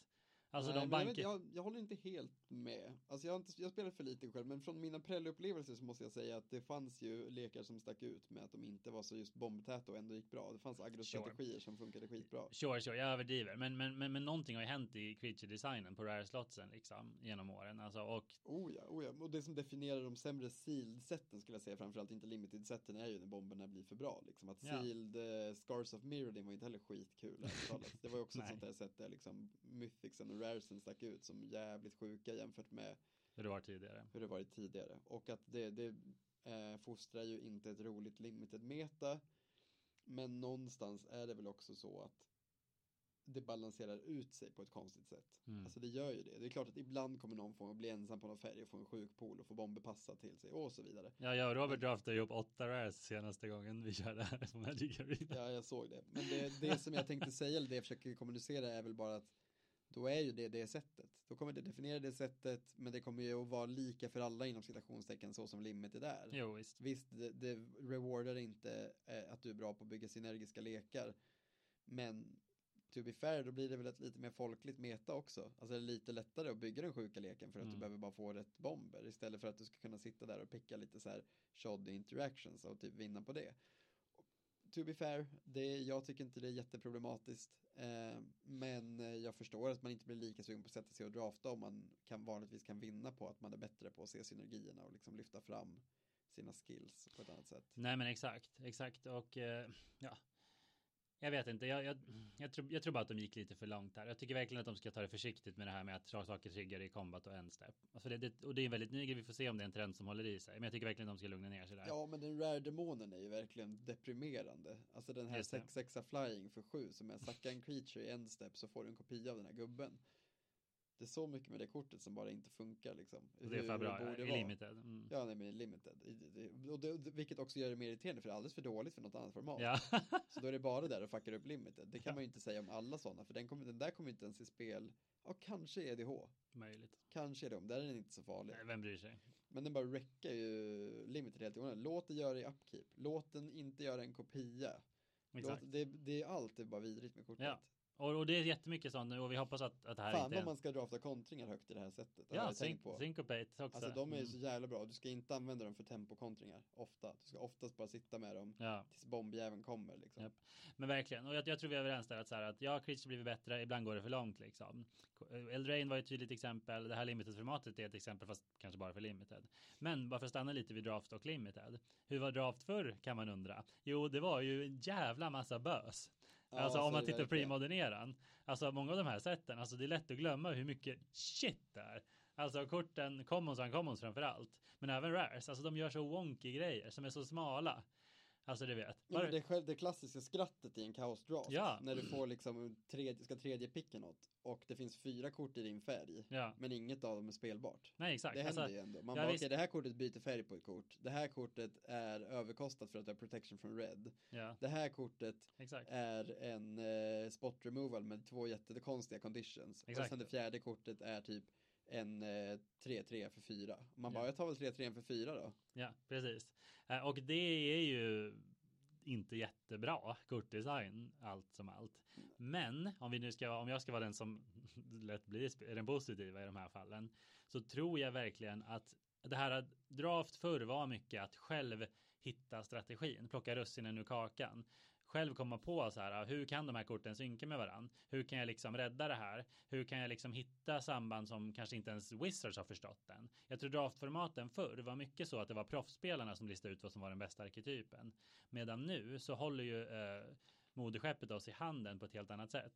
Alltså Nej, de men jag, jag, jag håller inte helt med. Alltså jag, inte, jag spelar för lite själv, men från mina prällupplevelser så måste jag säga att det fanns ju lekar som stack ut med att de inte var så just bombtäta och ändå gick bra. Det fanns agrostrategier som funkade skitbra. Sure, sure, jag överdriver. Men, men, men, men någonting har ju hänt i creature designen på rare slotsen liksom genom åren. Alltså och Oh ja, oh ja. Och det som definierar de sämre sealed-sätten skulle jag säga, framförallt inte limited-sätten, är ju när bomberna blir för bra. Liksom. Att sealed uh, Scars of Mirrodin var inte heller skitkul. Det var ju också ett sånt där sätt där liksom mythicsen och raresen stack ut som jävligt sjuka jämfört med hur det var tidigare. hur det varit tidigare. Och att det, det eh, fostrar ju inte ett roligt limited meta. Men någonstans är det väl också så att det balanserar ut sig på ett konstigt sätt. Mm. Alltså det gör ju det. Det är klart att ibland kommer någon få bli ensam på någon färg och få en sjuk pool och få bomber passa till sig och så vidare. Ja, jag och Robert draftade ju upp åtta rares senaste gången vi körde här på Magic Arena. Ja, jag såg det. Men det, det som jag tänkte säga, eller det jag försöker kommunicera är väl bara att då är ju det det sättet. Då kommer det definiera det sättet, men det kommer ju att vara lika för alla inom citationstecken så som limited är. Jo, visst. Visst, det, det rewardar inte eh, att du är bra på att bygga synergiska lekar. Men to be fair, då blir det väl ett lite mer folkligt meta också. Alltså det är lite lättare att bygga den sjuka leken för att Mm. du behöver bara få rätt bomber istället för att du ska kunna sitta där och picka lite så här shoddy interactions och typ vinna på det. To be fair, det, jag tycker inte det är jätteproblematiskt. Eh, men eh, jag förstår att man inte blir lika sugen på att sätta sig och drafta om man kan vanligtvis kan vinna på att man är bättre på att se synergierna och liksom lyfta fram sina skills på ett annat sätt. Nej men exakt, exakt och eh, ja. Jag vet inte, jag, jag, jag, tror, jag tror bara att de gick lite för långt här. Jag tycker verkligen att de ska ta det försiktigt med det här med att saker triggar i combat och en step. Alltså det, det, och det är en väldigt ny grej, vi får se om det är en trend som håller i sig. Men jag tycker verkligen att de ska lugna ner sig där. Ja, men den rare-demonen är ju verkligen deprimerande. Alltså den här Just det. 6-6 flying för 7 som är sacka en creature i en step så får du en kopia av den här gubben. Det är så mycket med det kortet som bara inte funkar liksom. Och det är för bra, borde i limited. Mm. Ja, nej men limited. I- det- Och det, vilket också gör det mer irriterande för det är alldeles för dåligt för något annat format. Ja. Så då är det bara där och fuckar upp limited. Det kan man ju inte säga om alla sådana, för den, kommer, den där kommer inte ens i spel. Ja, kanske EDH. Möjligt. Kanske är de, där är den inte så farlig. Nej, Vem bryr sig? Men den bara räcker ju limited helt i onödan. Låt det göra det i upkeep. Låt den inte göra en kopia. Exakt. Låt, det, det är allt, det är bara vidrigt med kortet. Ja, Och, och det är jättemycket sånt nu och vi hoppas att, att det här Fan inte vad är... man ska drafta kontringar högt i det här sättet. Ja, syn- på. syncopate också. Alltså de är ju Mm. så jävla bra. Du ska inte använda dem för tempokontringar. Ofta. Du ska oftast bara sitta med dem Ja, tills bombjäveln kommer liksom. Japp. men verkligen. Och jag, jag tror vi är överens där att så här att ja, Creature blivit bättre, ibland går det för långt liksom. Eldrain var ett tydligt exempel. Det här limited-formatet är ett exempel, fast kanske bara för limited. Men bara för att stanna lite vid draft och limited. Hur var draft förr kan man undra? Jo, det var ju en jävla massa bös. Alltså så om man tittar på premoderneran. Alltså många av de här sätten, alltså det är lätt att glömma hur mycket shit det är. Alltså korten, commons och uncommons framför allt. Men även rares, alltså de gör så wonky grejer som är så smala. Alltså du vet. Ja, Bara, men det, själv, det klassiska skrattet i en kaos draft. Ja. När du får liksom tredje, ska tredje picka något och det finns fyra kort i din färg. ja, Men inget av dem är spelbart. nej exakt. Det händer Alltså, ju ändå. Man ja, bara, visst. okej det här kortet byter färg på ett kort. Det här kortet är överkostat för att det har protection från red. ja, Det här kortet exakt. är en eh, spot removal med två jättekonstiga conditions. Och Exakt. sen det fjärde kortet är typ en eh, 3-3 för 4. Man Ja. bara, jag tar väl 3-3 för 4 då. Ja, precis. Eh, Och det är ju inte jättebra kortdesign allt som allt. Men om vi nu ska, om jag ska vara den som lätt blir den positiva i de här fallen så tror jag verkligen att det här draft förr var mycket att själv hitta strategin, plocka russinen ur kakan. Själv komma på så här, ah, hur kan de här korten synka med varann? Hur kan jag liksom rädda det här? Hur kan jag liksom hitta samband som kanske inte ens Wizards har förstått än? Jag tror draftformaten förr var mycket så att det var proffsspelarna som listade ut vad som var den bästa arketypen. Medan nu så håller ju eh, moderskeppet oss i handen på ett helt annat sätt.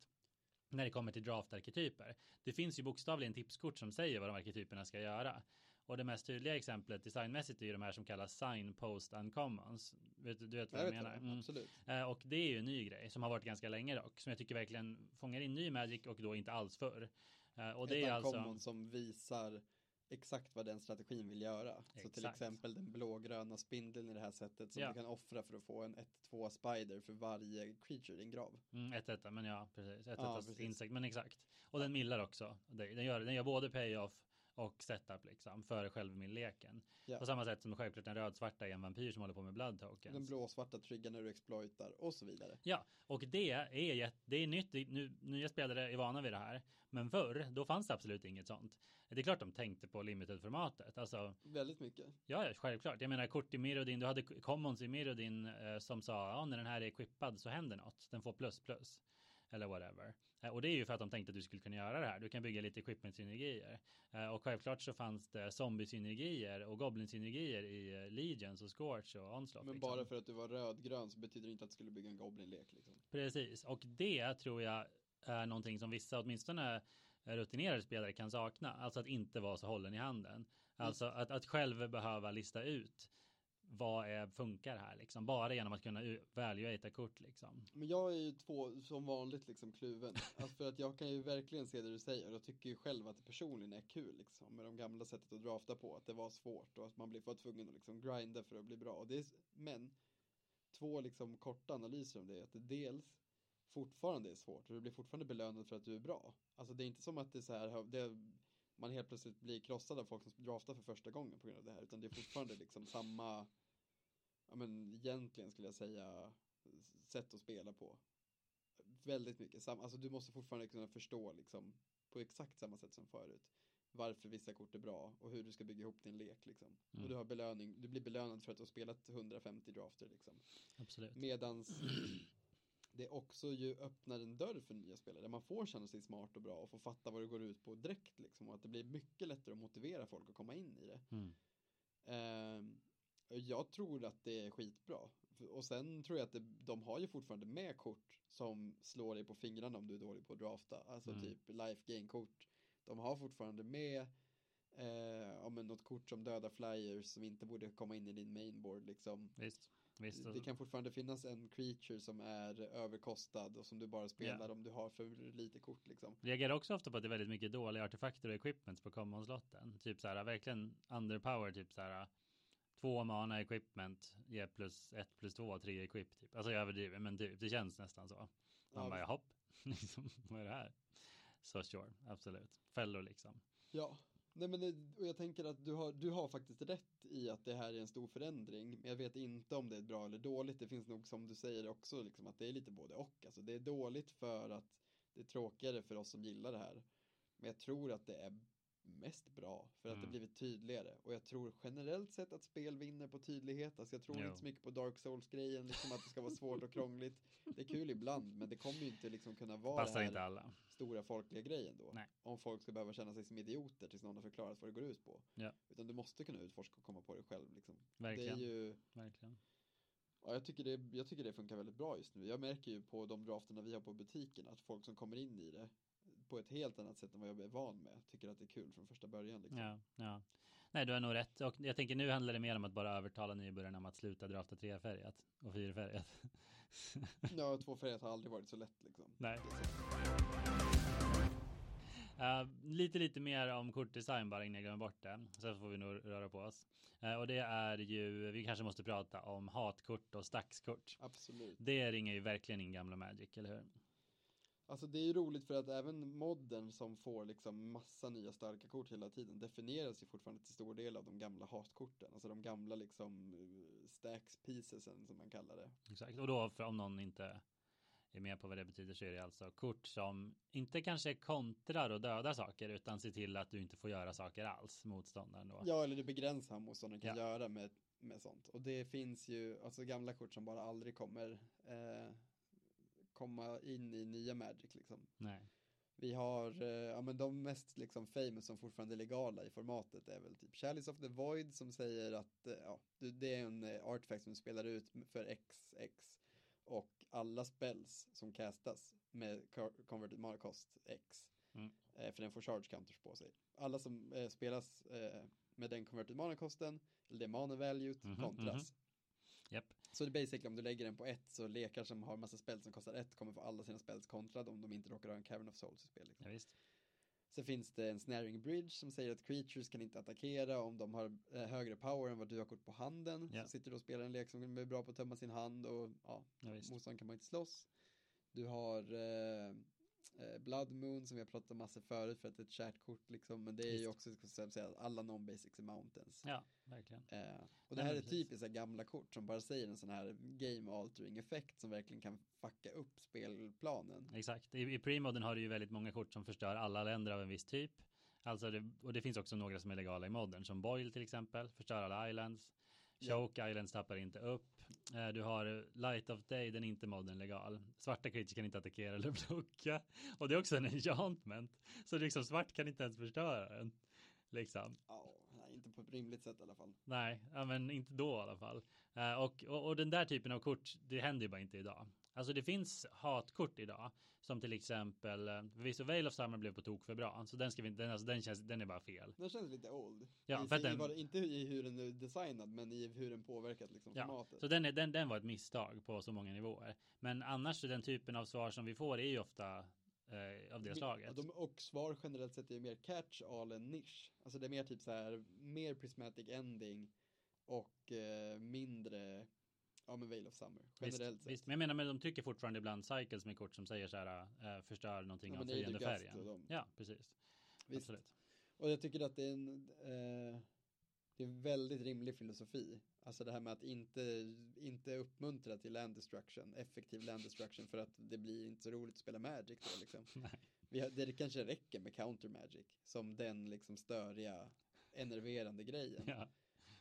När det kommer till draftarketyper. Det finns ju bokstavligen tipskort som säger vad de arketyperna ska göra. Och det mest tydliga exemplet designmässigt är ju de här som kallas signpost uncommons. Vet, du vet vad jag, Jag menar? det, Mm. absolut. Eh, Och det är ju en ny grej som har varit ganska länge dock. Som jag tycker verkligen fångar in ny Magic och då inte alls förr. Eh, Och det Ett är alltså... som visar exakt vad den strategin vill göra. Så till Exakt. exempel den blågröna spindeln i det här sättet som Ja. du kan offra för att få en 1-2 spider för varje creature i din grav. Mm, ett etta, men ja, precis. Ett Ja, etta precis. insekt, men exakt. Och den millar också. Den gör, den gör både payoff och setup liksom för självmilleken. Ja. På samma sätt som självklart den rödsvarta är en vampyr som håller på med blood tokens. Den blåsvarta triggar när du exploitar och så vidare. Ja, och det är, det är nytt. Nu, nya spelare är vana vid det här. Men förr, då fanns det absolut inget sånt. Det är klart de tänkte på limited-formatet. Alltså, Väldigt mycket. ja, ja, självklart. Jag menar kort i Mirrodin, du hade commons i Mirrodin eh, som sa, ja, när den här är equippad så händer något. Den får plus plus. Eller whatever. Eh, och det är ju för att de tänkte att du skulle kunna göra det här. Du kan bygga lite equipment-synergier. Eh, och självklart så fanns det zombie-synergier och goblin-synergier i eh, Legions och Scorch och Onslaught. Men liksom. bara för att du var rödgrön så betyder det inte att du skulle bygga en Goblin-lek liksom. Precis, och det tror jag är någonting som vissa, åtminstone rutinerade spelare kan sakna. Alltså att inte vara så hållen i handen. Alltså att, att själv behöva lista ut vad är, funkar här liksom. Bara genom att kunna valuata kort liksom. Men jag är ju två, som vanligt liksom kluven. Alltså för att jag kan ju verkligen se det du säger och tycker ju själv att det personligen är kul liksom med de gamla sättet att drafta på. Att det var svårt och att man blir tvungen att liksom grinda för att bli bra. Och det är, men två liksom korta analyser om det är att det dels fortfarande är svårt och du blir fortfarande belönad för att du är bra. Alltså det är inte som att det är så här, det, man helt plötsligt blir krossad av folk som draftar för första gången på grund av det här. Utan det är fortfarande liksom samma, ja men egentligen skulle jag säga, sätt att spela på. väldigt mycket, sam, alltså du måste fortfarande kunna förstå liksom på exakt samma sätt som förut varför vissa kort är bra och hur du ska bygga ihop din lek liksom. Mm. Och du har belöning, du blir belönad för att du har spelat 150 drafter liksom. Absolut. Medans det också ju öppnar en dörr för nya spelare. Man får känna sig smart och bra och få fatta vad det går ut på direkt liksom. Och att det blir mycket lättare att motivera folk att komma in i det. Mm. Ehm, jag tror att det är skitbra. Och sen tror jag att det, de har ju fortfarande med kort som slår dig på fingrarna om du är dålig på att drafta. Alltså Mm. typ life gain kort. De har fortfarande med eh, ja, något kort som dödar flyers som inte borde komma in i din mainboard liksom. Visst. Visst. Det kan fortfarande finnas en creature som är överkostad och som du bara spelar om du har för lite kort liksom. Reagerar också ofta på att det är väldigt mycket dåliga artefakter och equipments på common-slotten. Typ så här, verkligen underpower, typ så här. Två mana equipment, ge plus ett plus två, tre equip typ. Alltså jag överdriver, men typ, det känns nästan så. Man Ja, bara, hopp, liksom, vad är det här? Så sure, absolut. Fällor liksom. Ja, nej men det, och jag tänker att du har, du har faktiskt rätt i att det här är en stor förändring. Men jag vet inte om det är bra eller dåligt. Det finns nog som du säger också liksom att det är lite både och. Alltså det är dåligt för att det är tråkigare för oss som gillar det här. Men jag tror att det är mest bra för att Mm. det blivit tydligare. Och jag tror generellt sett att spel vinner på tydlighet. Alltså jag tror Jo. inte så mycket på Dark Souls-grejen, liksom att det ska vara svårt och krångligt. Det är kul ibland, men det kommer ju inte liksom kunna vara Passar här inte alla. stora folkliga grejen då. Nej. Om folk ska behöva känna sig som idioter tills någon har förklarat vad det går ut på. Ja. Utan du måste kunna utforska och komma på det själv. Liksom. Verkligen. Det är ju, Verkligen. ja, jag, tycker det, jag tycker det funkar väldigt bra just nu. Jag märker ju på de drafterna vi har på butiken att folk som kommer in i det på ett helt annat sätt än vad jag är van med tycker att det är kul från första början. Liksom. Ja, ja. Nej, du har nog rätt. Och jag tänker nu handlar det mer om att bara övertala nybörjarna om att sluta drafta trefärgat och fyrfärgat. Ja, tvåfärgat har aldrig varit så lätt liksom. Nej. Uh, lite, lite mer om kortdesign bara innan jag glömmer bort det. Sen får vi nog röra på oss. Uh, och det är ju, vi kanske måste prata om hatkort och stackskort. Absolut. Det ringer ju verkligen in gamla Magic, eller hur? Alltså det är ju roligt för att även modden som får liksom massa nya starka kort hela tiden definieras ju fortfarande till stor del av de gamla hatkorten. Alltså de gamla liksom eh, stacks piecesen som man kallar det. Exakt. Och då, om någon inte är med på vad det betyder så är det alltså kort som inte kanske kontrar och dödar saker utan ser till att du inte får göra saker alls motståndaren då. Ja, eller det begränsar vad motståndaren kan Ja. göra med, med sånt. Och det finns ju alltså gamla kort som bara aldrig kommer eh, komma in i nya Magic liksom. Nej. Vi har, eh, ja men de mest liksom famous som fortfarande är legala i formatet är väl typ Chalice of the Void som säger att, eh, ja, det är en eh, artifact som du spelar ut för XX och alla spells som castas med co- converted mana cost X, Mm. eh, för den får charge counters på sig. Alla som eh, spelas eh, med den converted mana kosten, eller det mana valuet, Mhm, kontras. Japp. Så det är basically om du lägger den på ett så lekar som har massa spel som kostar ett kommer få alla sina spels kontrade om de inte råkar ha en Cavern of Souls i spel. Liksom. Ja, visst. Sen finns det en snaring bridge som säger att creatures kan inte attackera om de har eh, högre power än vad du har kort på handen. Ja. Så sitter du och spelar en lek som är bra på att tömma sin hand och ja, Ja, motståndaren kan man inte slåss. Du har eh, Blood Moon som vi har pratat om massor förut för att det är ett kärt kort liksom. Men det är ju Visst. också ska säga, alla non-basics är mountains. Ja, verkligen. Eh, och det här är typiskt gamla kort som bara säger en sån här game altering effekt som verkligen kan fucka upp spelplanen. Exakt. I, i premoden har du ju väldigt många kort som förstör alla länder av en viss typ. Alltså det, och det finns också några som är legala i modern, som Boil till exempel, förstör alla islands. Ja. Choke Islands tappar inte upp. Eh, Du har Light of Day, den är inte modern legal. Svarta creatures kan inte attackera eller blocka. Och det är också en enchantment. Så liksom svart kan inte ens förstöra den. Liksom. Ja, inte på ett rimligt sätt i alla fall. Nej, men inte då i alla fall. Eh, och, och, och den där typen av kort, det händer ju bara inte idag. Alltså det finns hatkort idag. Som till exempel, eh, förvisso Veil of Summer blev på tok för bra. Så den ska vi inte, den, alltså, den, känns, den är bara fel. Den känns lite old. Ja, I, för den- vad- inte i hur den är designad, men i hur den påverkat liksom Ja, formatet. så den, är, den, den var ett misstag på så många nivåer. Men annars den typen av svar som vi får är ju ofta eh, av det slaget. Och, de, och svar generellt sett är ju mer catch all än niche. Alltså det är mer typ så här, mer prismatic ending och eh, mindre, ja men Veil of Summer. Visst, Generellt sett. visst, men jag menar, men de trycker fortfarande ibland cycles med kort som säger så här, eh, förstör någonting Ja, av men det är ju fiende Gust och färgen. de. Ja, precis. Visst. Absolut. Och jag tycker att det är en, eh, det är en väldigt rimlig filosofi Alltså det här med att inte, inte uppmuntra till land destruction, effektiv land destruction för att det blir inte så roligt att spela Magic då liksom. Vi har, det kanske räcker med counter Magic som den liksom störiga, enerverande grejen. Ja.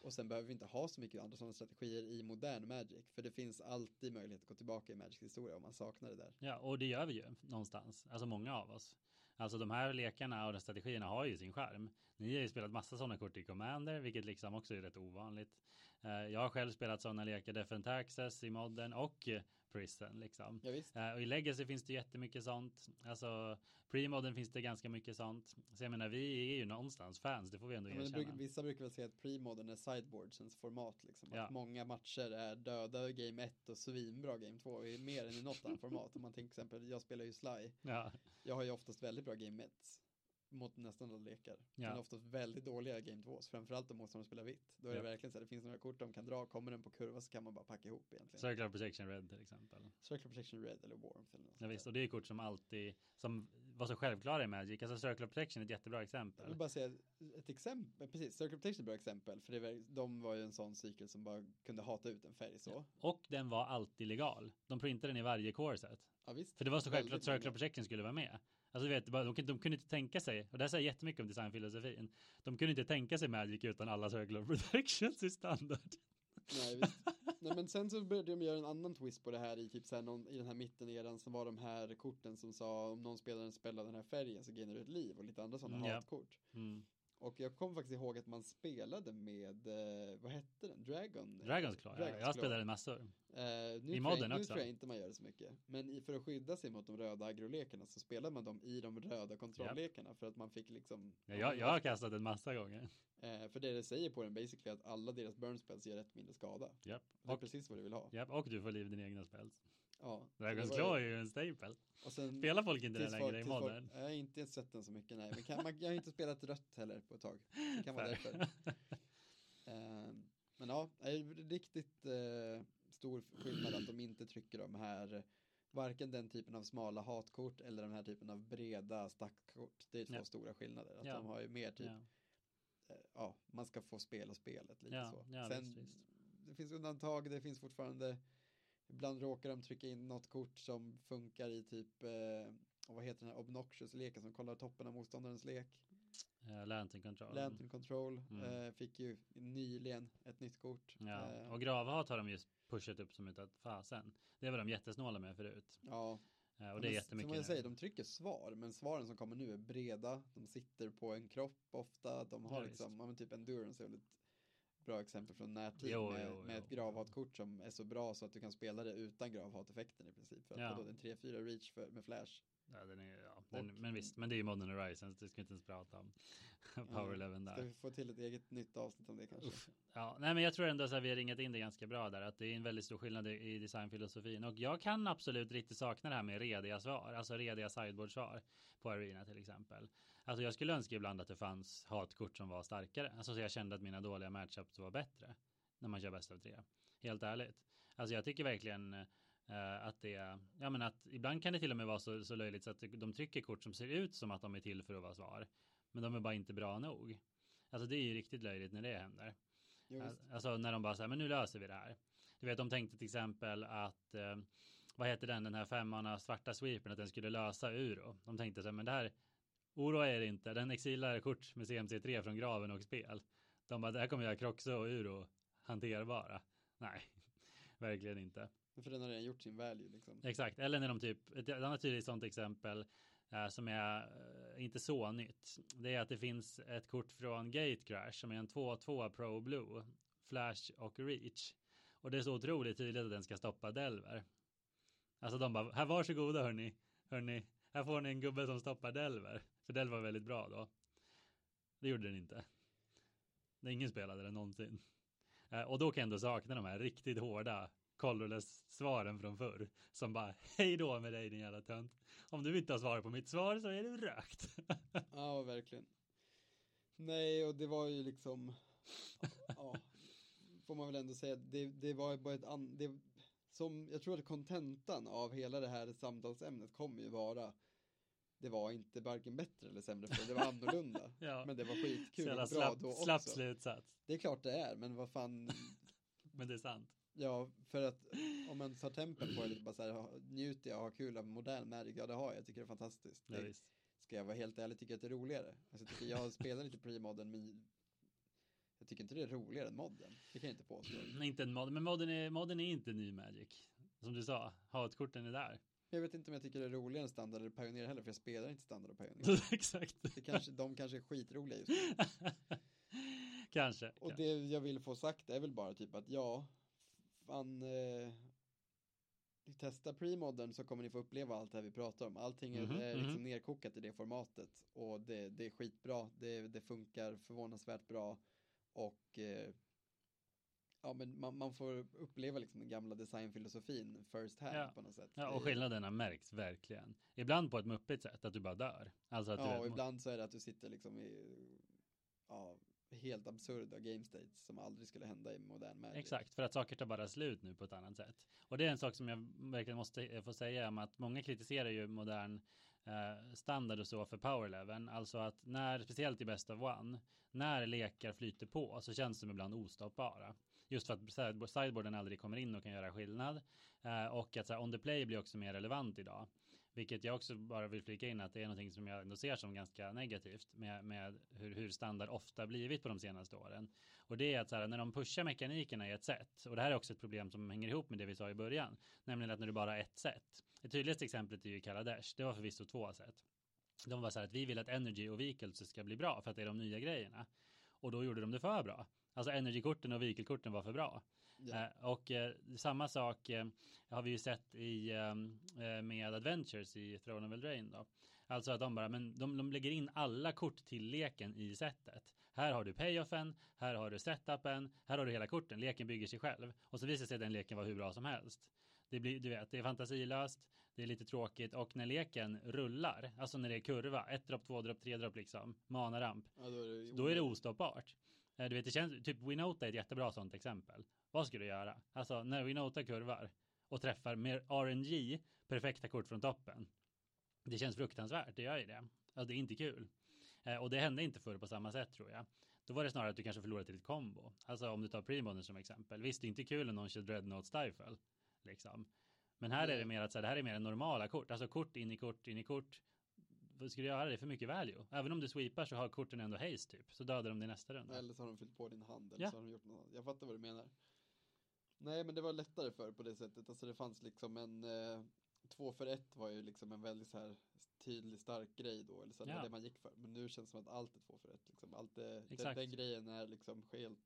Och sen behöver vi inte ha så mycket andra sådana strategier i modern Magic. För det finns alltid möjlighet att gå tillbaka i Magics historia om man saknar det där. Ja, och det gör vi ju någonstans. Alltså många av oss. Alltså de här lekarna och de strategierna har ju sin skärm. Ni har ju spelat massa sådana kort i Commander, vilket liksom också är rätt ovanligt. Eh, jag har själv spelat sådana lekar, Defend Access i modden och Prison liksom. Ja. Uh, och i Legacy finns det jättemycket sånt. Alltså Premodern finns det ganska mycket sånt. Så jag menar vi är ju någonstans fans, det får vi ändå ja, erkänna. Bruk, vissa brukar väl säga att premodern är sideboardsens format liksom. Ja. Att många matcher är döda game 1 och svinbra game 2. Mer än i något annat format. Om man tänker exempel, jag spelar ju Sly. Ja. Jag har ju oftast väldigt bra game 1 mot nästan alla lekar. Ja. Men oftast väldigt dåliga game 2 framförallt om motståndaren spelar vitt. Då är Ja. det verkligen så här, det finns några kort de kan dra, kommer den på kurva så kan man bara packa ihop egentligen. Circular Protection Red till exempel. Circle Protection Red eller Warmth eller något Ja, visst, och det är kort som alltid, som var så självklara i Magic. Alltså Circular Protection är ett jättebra Jag exempel. vill bara säga ett exempel, precis, Circle Protection är ett bra exempel, för det var, de var ju en sån cykel som bara kunde hata ut en färg så. Och den var alltid legal. De printade den i varje core set. Ja visst. För det var så självklart att Circular många. Protection skulle vara med. Alltså du vet, de, de, kunde- de kunde inte tänka sig, och det här säger jättemycket om designfilosofin. De kunde inte tänka sig Magic utan alla Circular Protections i standard. Nej, visst. Nej men sen så började de göra en annan twist på det här i typ så här någon, i den här mitten eran som var de här korten som sa om någon spelar en spel av den här färgen så gainar du ett liv och lite andra sådana Mm, hatkort. Mm. Och jag kommer faktiskt ihåg att man spelade med, eh, vad hette den? Dragon? Dragons Claw, ja. Dragons jag Claw. spelade massor. Eh, nu I jag, modden nu också. tror jag inte man gör det så mycket. Men i, för att skydda sig mot de röda agrolekarna så spelar man dem i de röda kontrolllekarna för att man fick liksom Ja, jag, jag har kastat den massa gånger. eh, För det det säger på den basically att alla deras burn spells ger rätt mindre skada. Japp. Det är Och, precis vad du vill ha. japp, och du får liv i dina egna spels. Ja. Dragons Claw är ju en staple. Och sen, Spelar folk inte tills längre i modern? Jag har inte sett den så mycket nej. Men kan, man, jag har inte spelat rött heller på ett tag. Det kan vara därför. Eh, men ja, det är riktigt eh, stor skillnad att de inte trycker de här varken den typen av smala hatkort eller den här typen av breda stackkort. Det är två Ja. stora skillnader. Att Ja. de har ju mer typ, Ja. eh, ja, man ska få spela spelet lite så. Sen, visst, visst. det finns undantag, det finns fortfarande, ibland råkar de trycka in något kort som funkar i typ, eh, vad heter den här obnoxious-leken som kollar toppen av motståndarens lek. Ja, Lantern Control. Lantern Control Mm. eh, fick ju nyligen ett nytt kort. Ja, Eh, och gravhat har de ju pushat upp som utav fasen. Det var de jättesnåla med förut. ja. Eh, Och det är jättemycket Som jag säger, de trycker svar, men svaren som kommer nu är breda, de sitter på en kropp ofta, de har Ja, liksom, ja, men typ endurance är väl ett bra exempel från närtid Jo, med, jo, med jo. ett gravhatkort som är så bra så att du kan spela det utan gravhateffekten i princip. För att Ja. är en 3-4 reach för, med flash. Ja, den är, ja, den, Och- men visst, men det är ju Modern Horizons, det ska vi inte ens prata om. Power 11 Ska där. vi få till ett eget nytt avsnitt om det kanske? Uff. Ja, nej men jag tror ändå så att vi har ringat in det ganska bra där, att det är en väldigt stor skillnad i- i designfilosofin. Och jag kan absolut riktigt sakna det här med rediga svar, alltså rediga sideboard-svar på Arena till exempel. Alltså jag skulle önska ibland att det fanns hatkort som var starkare, alltså så jag kände att mina dåliga matchups var bättre när man kör bäst av tre. Helt ärligt. Alltså jag tycker verkligen eh, att det, ja men att ibland kan det till och med vara så, så löjligt så att de trycker kort som ser ut som att de är till för att vara svar. Men de är bara inte bra nog. Alltså det är ju riktigt löjligt när det händer. Jo, visst. Alltså när de bara säger, men nu löser vi det här. Du vet, de tänkte till exempel att, eh, vad heter den, den här femmanna svarta sweepern, att den skulle lösa Uro. De tänkte så här, men det här, Oro är det inte, den exilar kort med CMC3 från graven och spel. De bara, det här kommer göra Kroxo och Uro hanterbara. Nej, verkligen inte. För den har redan gjort sin value liksom. Exakt, eller när de typ, ett annat tydligt sånt exempel eh, som är eh, inte så nytt. Det är att det finns ett kort från Gate Crash som är en 2-2 Pro Blue, Flash och Reach. Och det är så otroligt tydligt att den ska stoppa Delver. Alltså de bara, här varsågoda hörni, hörni, här får ni en gubbe som stoppar Delver. För den var väldigt bra då. Det gjorde den inte. Det ingen spelade den någonsin. Eh, och då kan jag ändå sakna de här riktigt hårda colorless svaren från förr. Som bara, hej då med dig din jävla tönt. Om du inte har svarat på mitt svar så är du rökt. Ja, verkligen. Nej, och det var ju liksom, ja, får man väl ändå säga, det, det var ju bara ett an, det, som, jag tror att kontentan av hela det här samtalsämnet kommer ju vara, det var inte varken bättre eller sämre för det var annorlunda. ja. Men det var skitkul och bra slapp, då slapp också. slutsats. Det är klart det är, men vad fan, Men det är sant. Ja, för att om man tar tempen på det lite bara så här, njuter jag och har kul av modern Magic, ja det har jag, tycker det är fantastiskt. Ja, Det, visst. ska jag vara helt ärlig tycker jag att det är roligare. Alltså, jag, tycker jag spelar lite pre-modern, men jag tycker inte det är roligare än modden. Det kan jag inte påstå. Nej, inte en mod, men modden är, modden är inte ny Magic. Som du sa, hatkorten är där. Jag vet inte om jag tycker det är roligare än standard eller Pioneer heller, för jag spelar inte standard och Pioneer. Exakt. Det kanske, de kanske är skitroliga just nu. Kanske. Och det jag vill få sagt är väl bara typ att ja, fan, eh, testa premodern så kommer ni få uppleva allt det här vi pratar om. Allting är, Mhm, är liksom mhm. nerkokat i det formatet och det, det är skitbra, det, det funkar förvånansvärt bra och eh, ja men man, man får uppleva liksom den gamla designfilosofin first hand Ja. på något sätt. Ja, och skillnaderna märks verkligen. Ibland på ett muppigt sätt, att du bara dör. Alltså att du Ja, vet, och ibland så är det att du sitter liksom i ja, helt absurda game states som aldrig skulle hända i modern Magic. Exakt, för att saker tar bara slut nu på ett annat sätt. Och det är en sak som jag verkligen måste få säga om att många kritiserar ju modern eh, standard och så för powerleveln. Alltså att när, speciellt i Best of One, när lekar flyter på så känns de ibland ostoppbara. Just för att sideboarden aldrig kommer in och kan göra skillnad. Eh, och att så här, on the play blir också mer relevant idag. Vilket jag också bara vill flika in att det är någonting som jag ändå ser som ganska negativt med, med hur, hur standard ofta blivit på de senaste åren. Och det är att så här, när de pushar mekanikerna i ett sätt, och det här är också ett problem som hänger ihop med det vi sa i början, nämligen att när du bara har ett sätt. Det tydligaste exemplet är ju Kaladesh, det var förvisso två sätt. De var så här att vi vill att Energy och Vehicles ska bli bra för att det är de nya grejerna. Och då gjorde de det för bra. Alltså Energy-korten och Vehicle-korten var för bra. Ja. Eh, och eh, samma sak eh, har vi ju sett i, ehm, eh, med Adventures i Throne of Eldraine då. Alltså att de bara, men de, de lägger in alla kort till leken i sättet. Här har du payoffen, här har du setupen, här har du hela korten, leken bygger sig själv. Och så visar sig att den leken var hur bra som helst. Det blir, du vet, det är fantasilöst, det är lite tråkigt och när leken rullar, alltså när det är kurva, ett dropp, två dropp, tre dropp liksom, manaramp, Ja, då är det, då är det ostoppbart. Eh, Du vet, det känns, typ Winota är ett jättebra sånt exempel. Vad ska du göra? Alltså när Winota kurvar och träffar med RNG perfekta kort från toppen. Det känns fruktansvärt, det gör ju det. Alltså det är inte kul. Eh, och det hände inte förr på samma sätt tror jag. Då var det snarare att du kanske förlorade till ett kombo. Alltså om du tar Premodern som exempel. Visst, det är inte kul om någon kör Dreadnought Stifle. Liksom. Men här är det mer att så här, det här är mer normala kort. Alltså kort in i kort in i kort. Vad ska du göra? Det är för mycket value. Även om du sweepar så har korten ändå haste typ. Så dödar de i nästa runda. Eller så har de fyllt på din hand eller Ja. så har de gjort något. Jag fattar vad du menar. Nej men det var lättare för på det sättet. Alltså det fanns liksom en eh, två för ett var ju liksom en väldigt så här tydlig stark grej då. Eller så det var Ja. det man gick för. Men nu känns det som att allt är två för ett. Liksom. Allt är, den, den grejen är liksom helt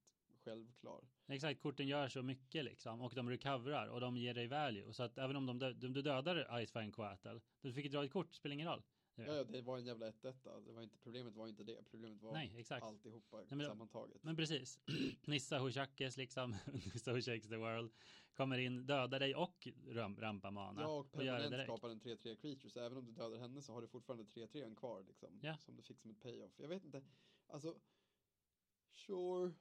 självklar. Exakt, korten gör så mycket liksom. Och de recoverar och de ger dig value. Så att även om de, dö- du dödar Icefine Coatl. Du fick dra ett kort, spelar ingen roll. Ja, ja, det var en jävla 1-1 Det var inte, problemet var inte det. Problemet var Nej, exakt. alltihopa men- sammantaget. Men precis. Nissa Hushakes liksom. Nissa Who Shakes the World. Kommer in, dödar dig och ram, rampar mana. Ja, och och permanent direkt. skapar en 3-3 creature, så även om du dödar henne så har du fortfarande 3-3 kvar liksom. Ja. Som du fick som ett payoff. Jag vet inte, alltså, sure.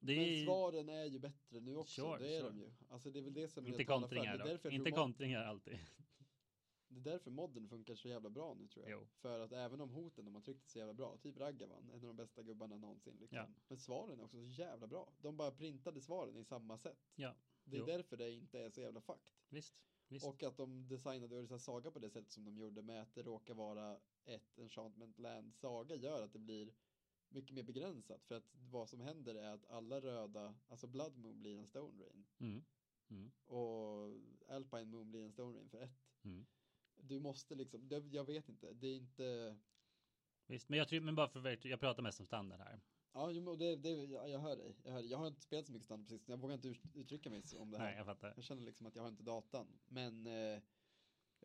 Det Men svaren är ju bättre nu också, Sure, det är sure. de ju. Alltså det är väl det som inte för. kontringar är därför då. jag Inte kontringar alltid. Det är därför modden funkar så jävla bra nu tror jag. Jo. För att även om hoten de har tryckt så jävla bra, typ Raggavan, en av de bästa gubbarna någonsin liksom. Ja. Men svaren är också så jävla bra. De bara printade svaren i samma sätt. Ja, Det är jo. därför det inte är så jävla fucked. Visst. Visst. Och att de designade Ursa Saga på det sättet som de gjorde med att det råkar vara ett Enchantment Land Saga gör att det blir mycket mer begränsat. För att vad som händer är att alla röda, alltså Blood Moon blir en Stone Rain. Mm. Mm. Och Alpine Moon blir en Stone Rain för ett. Mm. Du måste liksom, det, jag vet inte, det är inte, Visst, men jag tror, men bara för att jag pratar mest om standard här. ja jo, det, det, jag, hör dig, jag hör. Jag har inte spelat så mycket standard precis, jag vågar inte ut- uttrycka mig om det här. Nej, jag fattar. Jag känner liksom att jag har inte datan. Men eh,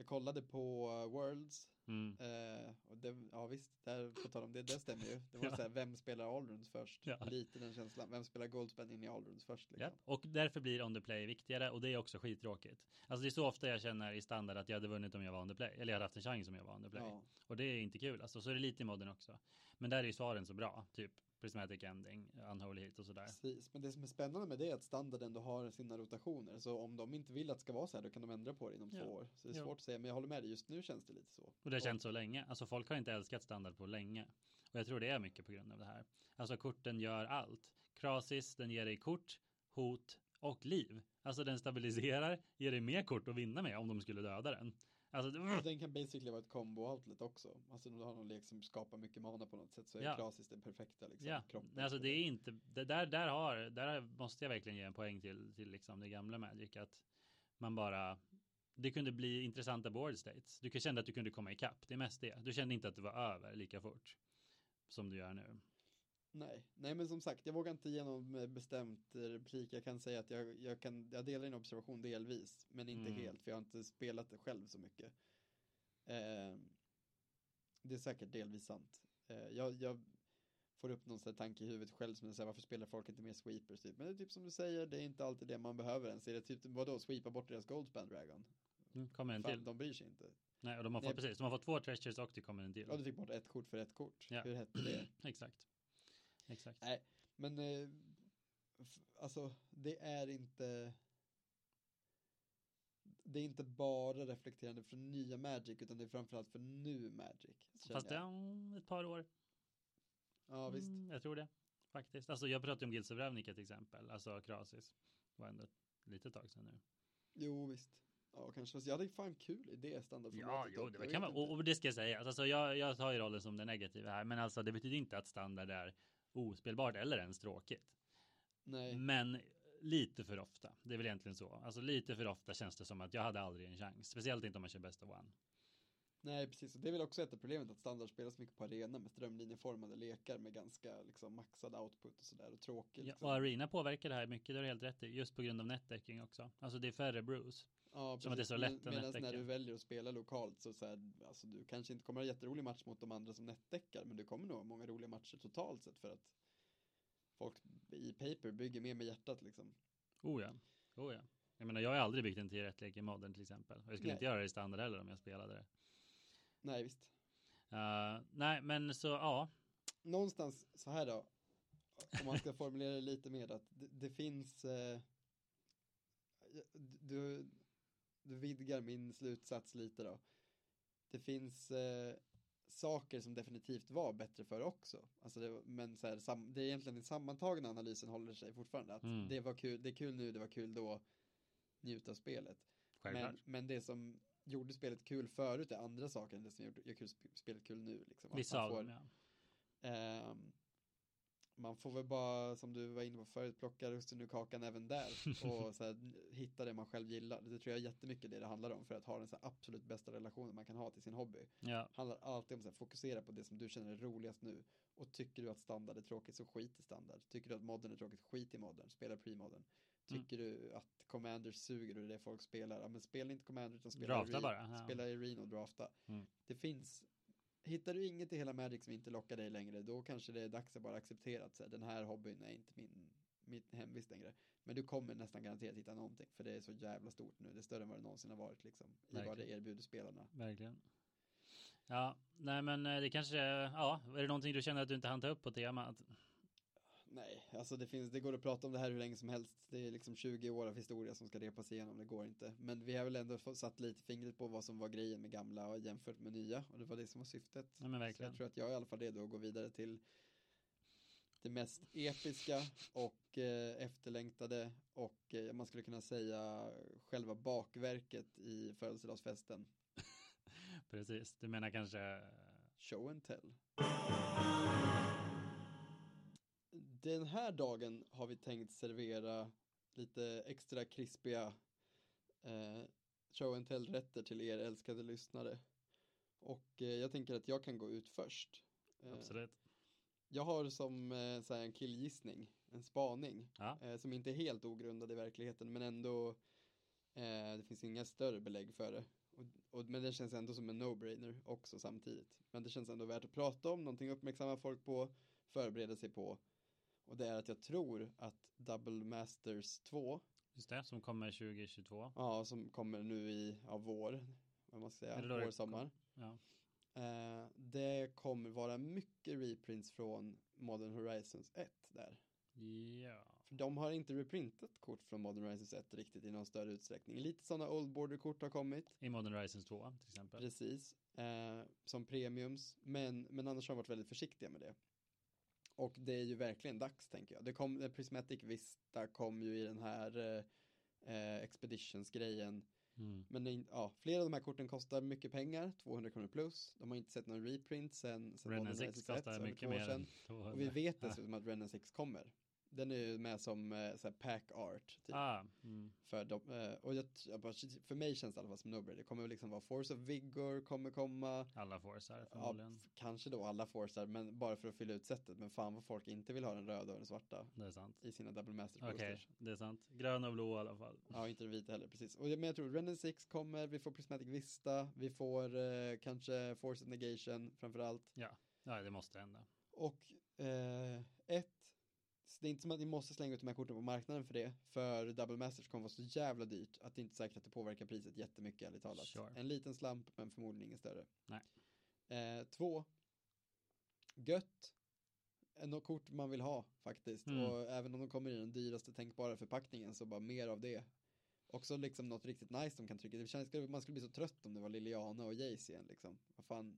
jag kollade på eh, Worlds Mm. Eh, och det, ja visst, där, på tal om det, det stämmer ju. Det var Ja. så här, vem spelar Allruns först? Ja. Lite den känslan. Vem spelar Goldspan in i Allruns först? Liksom. Japp, och därför blir on the play viktigare och det är också skittråkigt. Alltså det är så ofta jag känner i standard att jag hade vunnit om jag var on the play. Eller jag hade haft en chans om jag var on the play. Ja, Och det är inte kul alltså. Så är det lite i modden också. Men där är ju svaren så bra. Typ prismatic ending, unholy hit och sådär. precis. Men det som är spännande med det är att standard ändå har sina rotationer. Så om de inte vill att det ska vara så här, då kan de ändra på det inom Ja. två år. Så det är Ja. svårt att säga, men jag håller med dig. Just nu känns det lite så. Och det har känts så länge. Alltså folk har inte älskat standard på länge. Och jag tror det är mycket på grund av det här. Alltså korten gör allt. Krasis, den ger dig kort, hot och liv. Alltså den stabiliserar, ger dig mer kort att vinna med om de skulle döda den. Alltså, och den kan basically vara ett combo outlet också. Alltså om du har någon lek som skapar mycket mana på något sätt så är ja. klassiskt det perfekta liksom. Ja, alltså det är inte, det där, där har, där måste jag verkligen ge en poäng till, till liksom det gamla Magic att man bara det kunde bli intressanta board states. Du kände att du kunde komma ikapp. Det är mest det. Du kände inte att det var över lika fort som du gör nu. Nej, nej men som sagt, jag vågar inte ge någon bestämt replik. Jag kan säga att jag, jag, kan, jag delar din observation delvis, men inte mm. helt, för jag har inte spelat det själv så mycket. Eh, det är säkert delvis sant. Eh, jag, jag, får upp någon sån tanke i huvudet själv som säger varför spelar folk inte mer sweepers typ? Men det är typ som du säger, det är inte alltid det man behöver ens. Är det typ, vadå, sweepa bort deras Goldspan Dragon? Mm, kommer en Fan, till. De bryr sig inte. Nej, och de har fått, Nej. precis, de har fått två treasures och det kommer en till. Ja, du fick bort ett kort för ett kort. Ja. Hur hette det? Exakt. Exakt. Nej, men eh, alltså det är inte det är inte bara reflekterande för nya Magic utan det är framförallt för nu Magic. Fast det är om ett par år. Ja, visst. Mm, jag tror det faktiskt. Alltså jag pratade om Guilds of Ravnica till exempel, alltså Krasis. var ändå ett litet tag sedan nu. Jo, visst. Ja, kanske. Jag hade fan kul i det standardformatet. Ja, jo, det kan man. Och, och, det ska jag säga. Alltså, jag, jag tar ju rollen som den negativa här, men alltså det betyder inte att standard är ospelbart eller ens tråkigt. Nej. Men lite för ofta. Det är väl egentligen så. Alltså lite för ofta känns det som att jag hade aldrig en chans. Speciellt inte om man kör bäst of one. Nej, precis. Och det är väl också ett av problemet att standard spelas mycket på arena med strömlinjeformade lekar med ganska liksom maxad output och sådär och tråkigt. Ja, och arena påverkar det här mycket, det har du helt rätt i. Just på grund av netdecking också. Alltså det är färre brews. Ja, precis. Som att det är så lätt Med, Medan när du väljer att spela lokalt så, så här, alltså du kanske inte kommer ha jätterolig match mot de andra som netdäckar, men du kommer nog ha många roliga matcher totalt sett för att folk i paper bygger mer med hjärtat liksom. Oh ja, oh ja. Jag menar, jag har aldrig byggt en 10 rätt lek i modern till exempel. Och jag skulle nej. inte göra det i standard heller om jag spelade det. Nej, visst. Uh, nej, men så ja. Någonstans så här då. Om man ska formulera det lite mer att det, det finns eh, du, du vidgar min slutsats lite då. Det finns eh, saker som definitivt var bättre för också. Alltså det, men så här, sam, det är egentligen den sammantagna analysen håller sig fortfarande. Att mm. det var kul, det är kul nu, det var kul då. Njut av spelet. Men, men det som gjorde spelet kul förut är andra saker än det som gör kul, spelet kul nu. Liksom. Vissa av dem, ja. Eh, man får väl bara, som du var inne på förut, plocka russinen ur kakan även där och så här, hitta det man själv gillar. Det tror jag är jättemycket det det handlar om för att ha den så här, absolut bästa relationen man kan ha till sin hobby. Ja. handlar alltid om att fokusera på det som du känner är roligast nu. Och tycker du att standard är tråkigt så skit i standard. Tycker du att modern är tråkigt, skit i modern, spela pre-modern. Mm. Tycker mm. du att Commanders suger och det är folk spelar, ja, men spela inte Commander utan spela drafta i, bara. Ja. Spela i Reno och drafta. Mm. Det finns Hittar du inget i hela Magic som inte lockar dig längre, då kanske det är dags att bara acceptera att så här, den här hobbyn är inte min, mitt hemvist längre. Men du kommer nästan garanterat hitta någonting, för det är så jävla stort nu. Det är större än vad det någonsin har varit liksom, i vad det erbjuder spelarna. Verkligen. Ja, nej men eh, det kanske, ja, är det någonting du känner att du inte hann ta upp på temat? Nej, alltså det finns, det går att prata om det här hur länge som helst. Det är liksom 20 år av historia som ska repas igenom, det går inte. Men vi har väl ändå satt lite fingret på vad som var grejen med gamla och jämfört med nya. Och det var det som var syftet. Ja, men verkligen. Så jag tror att jag är i alla fall redo att gå vidare till det mest episka och eh, efterlängtade och eh, man skulle kunna säga själva bakverket i födelsedagsfesten. Precis, du menar kanske Show and tell den här dagen har vi tänkt servera lite extra krispiga eh, show and tell-rätter till er älskade lyssnare. Och eh, jag tänker att jag kan gå ut först. Eh, Absolut. Jag har som eh, så en killgissning, en spaning, ja. Eh, som inte är helt ogrundad i verkligheten, men ändå eh, det finns inga större belägg för det. Och, och, men det känns ändå som en no-brainer också samtidigt. Men det känns ändå värt att prata om, någonting uppmärksamma folk på, förbereda sig på och det är att jag tror att Double Masters 2 Just det, som kommer 2022 Ja, som kommer nu i, ja, vår Vad man ska säga, vår, sommar ja. eh, Det kommer vara mycket reprints från Modern Horizons 1 där. Ja. För de har inte reprintat kort från Modern Horizons 1 riktigt i någon större utsträckning. Lite sådana Old Border-kort har kommit. I Modern Horizons 2 till exempel. Precis. Eh, Som premiums. Men, men annars har de varit väldigt försiktiga med det Och det är ju verkligen dags tänker jag. Det kom, Prismatic Vista kom ju i den här eh, Expeditions-grejen. Mm. Men ja, flera av de här korten kostar mycket pengar, 200 kronor plus. De har inte sett någon reprint sen, sen Modern 6 Horizons 1, kostar mycket mer sedan. än 200. Och vi vet dessutom att Rennen 6 kommer. Den är ju med som eh, så pack art. Typ, Ah, mm. för, dem, eh, och jag, för mig känns det i alla fall som no Det kommer liksom vara Force of Vigor kommer komma. Alla forcar Ja, förmodligen. f- kanske då alla forcar, men bara för att fylla ut sättet. Men fan vad folk inte vill ha den röda och den svarta Det är sant. i sina Double Master Okej, posters. det är sant. Grön och blå i alla fall. Ja, inte den vita heller, precis. Och, men jag tror Rennen 6 kommer, vi får Prismatic Vista, vi får eh, kanske Force of Negation framförallt. Ja, ja det måste hända. Och eh, ett, det är inte som att ni måste slänga ut de här korten på marknaden för det, för Double Masters kommer vara så jävla dyrt att det inte är säkert att det påverkar priset jättemycket ärligt talat. Sure. En liten slamp men förmodligen ingen större. Nej. Eh, två, gött, något kort man vill ha faktiskt. Mm. Och även om de kommer i den dyraste tänkbara förpackningen så bara mer av det. Också liksom något riktigt nice de kan trycka. Det känns, man skulle bli så trött om det var Liliana och Jace igen liksom. Vad fan,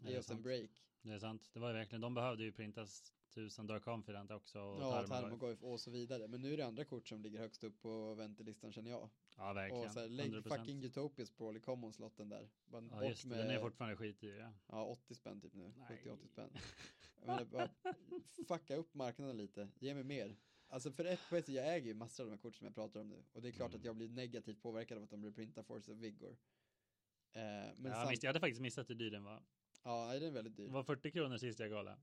ge oss en break. Det är sant. Det var ju verkligen, de behövde ju printas tusen Dark Confident också. Och Ja, Tarmogoyf. Och så vidare. Men nu är det andra kort som ligger högst upp på väntelistan känner jag. Ja, verkligen. Och så här, lägg 100%. fucking Utopias Brawl i common-slotten där. Bara Ja, just det. med, Den är fortfarande skitdyr. Ja. ja 80 spänn typ nu. Nej. 70-80 spänn. Menar, bara, fucka upp marknaden lite. Ge mig mer. Alltså för ett på ett, jag äger ju massor av de här kort som jag pratar om nu. Och det är klart Mm. att jag blir negativt påverkad av att de reprintar Force of Vigor. Eh, men ja, samt, jag hade faktiskt missat hur dyr den var. Ja, den är väldigt dyr. Det var 40 kronor sist jag kollade.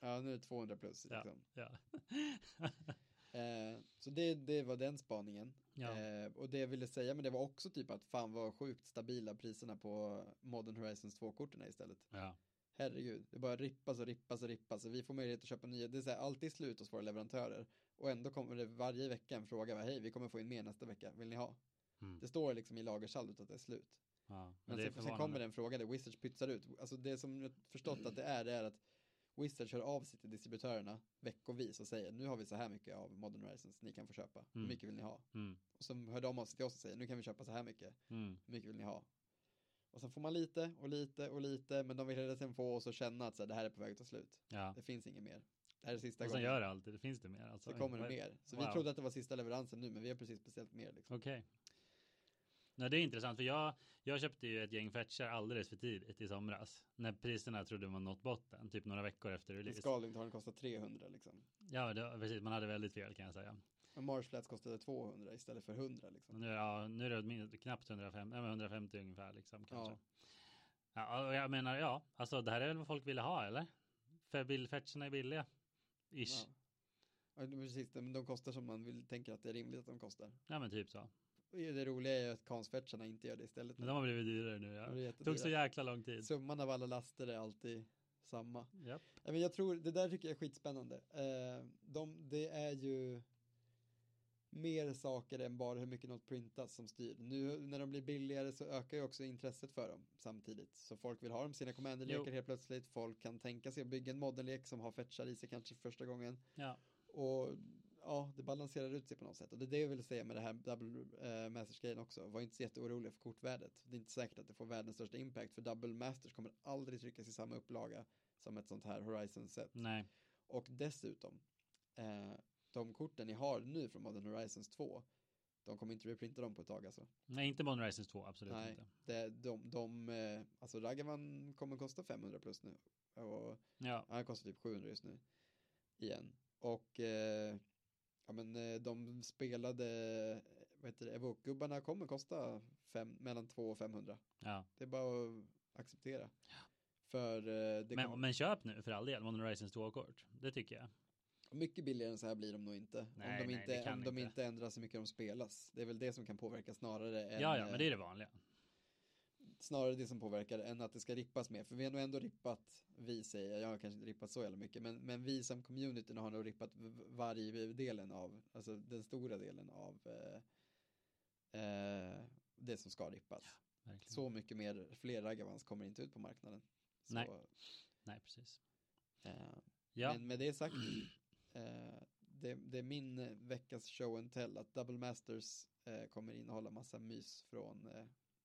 Ja, nu är det 200 plus. Ja. Liksom. Ja. Eh, så det, det var den spaningen. ja. Eh, och det jag ville säga, men det var också typ att fan vad sjukt stabila priserna på Modern Horizons 2-korten är istället. ja. Herregud, det bara rippas och rippas och rippas vi får möjlighet att köpa nya. Det är så här, alltid slut hos våra leverantörer. Och ändå kommer det varje vecka en fråga, hej vi kommer få in mer nästa vecka, vill ni ha? Mm. Det står liksom i lagersaldot att det är slut. Ja. Men det är sen, sen kommer det en fråga där Wizards pytsar ut. Alltså det som jag förstått att det är, det är att Wizards hör av sig till distributörerna veckovis och säger nu har vi så här mycket av Modern Horizons ni kan få köpa. Hur Mm. mycket vill ni ha? Mm. Och så hör de av sig till oss och säger nu kan vi köpa så här mycket. Mm. Hur mycket vill ni ha? Och sen får man lite och lite och lite men de vill hela tiden få oss att känna att så här, det här är på väg att ta slut. Ja. Det finns inget mer. Det här är sista Och sen gången. gör det alltid, det finns det mer. Alltså. Så kommer det mer. Så Wow. vi trodde att det var sista leveransen nu men vi har precis beställt mer liksom. Okej. Nej, det är intressant för jag, jag köpte ju ett gäng fetchar alldeles för tidigt i somras. När priserna trodde man nått botten, typ några veckor efter release. Scarling har den kostat 300 liksom. Ja, det, precis. Man hade väldigt fel kan jag säga. En Mars Flats kostade 200 istället för 100 liksom. Nu, ja, nu är det knappt 150, ja, men 150 ungefär liksom kanske. Ja. Ja. och jag menar, ja, alltså det här är väl vad folk ville ha eller? För billfetcherna är billiga. Ish. Ja. Ja, precis, men de kostar som man vill tänker att det är rimligt att de kostar. Ja, men typ så. Det roliga är ju att kansfetcharna inte gör det istället. Men de har blivit dyrare nu. Ja, det tog så jäkla lång tid. Summan av alla laster är alltid samma. Ja, men jag tror, det där tycker jag är skitspännande. Eh, de, det är ju mer saker än bara hur mycket något printas som styr. Nu när de blir billigare så ökar ju också intresset för dem samtidigt. Så folk vill ha dem sina commanderlekar helt plötsligt. Folk kan tänka sig att bygga en modernlek som har fetchar i sig kanske första gången. Ja. Och ja, det balanserar ut sig på något sätt. Och det är det jag vill säga med det här Double eh, Masters-grejen också. Var inte så jätteorolig för kortvärdet. Det är inte säkert att det får världens största impact. För Double Masters kommer aldrig tryckas i samma upplaga som ett sånt här Horizon-set. Nej. Och dessutom, eh, de korten ni har nu från Modern Horizons 2, de kommer inte reprinta dem på ett tag alltså. Nej, inte Modern Horizons 2, absolut Nej. inte. Det, de, de, eh, alltså Ragavan kommer kosta 500 plus nu. Och Ja, han kostar typ 700 just nu. Igen. Och eh, ja men eh, de spelade, eh, vad heter det, Evoke-gubbarna kommer kosta fem, mellan 2 och 500. ja. Det är bara att acceptera. För eh, det Men, kommer, men köp nu för all del Modern Horizons 2-kort. Det tycker jag. mycket billigare än så här blir de nog inte. Nej, om de, nej, inte, om de inte. inte ändrar så mycket de spelas. Det är väl det som kan påverka snarare än, Ja, ja, eh, men det är det vanliga. Snarare det som påverkar än att det ska rippas mer. För vi har nog ändå rippat, vi säger, jag har kanske inte rippat så jävla mycket, men, men vi som community har nog rippat varje delen av, alltså den stora delen av eh, eh, det som ska rippas. Verkligen. Så mycket mer, fler ragavans kommer inte ut på marknaden. Så, Nej. Nej, precis. Eh, Ja, Men med det sagt, eh, det, det är min eh, veckas show and tell att Double Masters eh, kommer innehålla massa mys från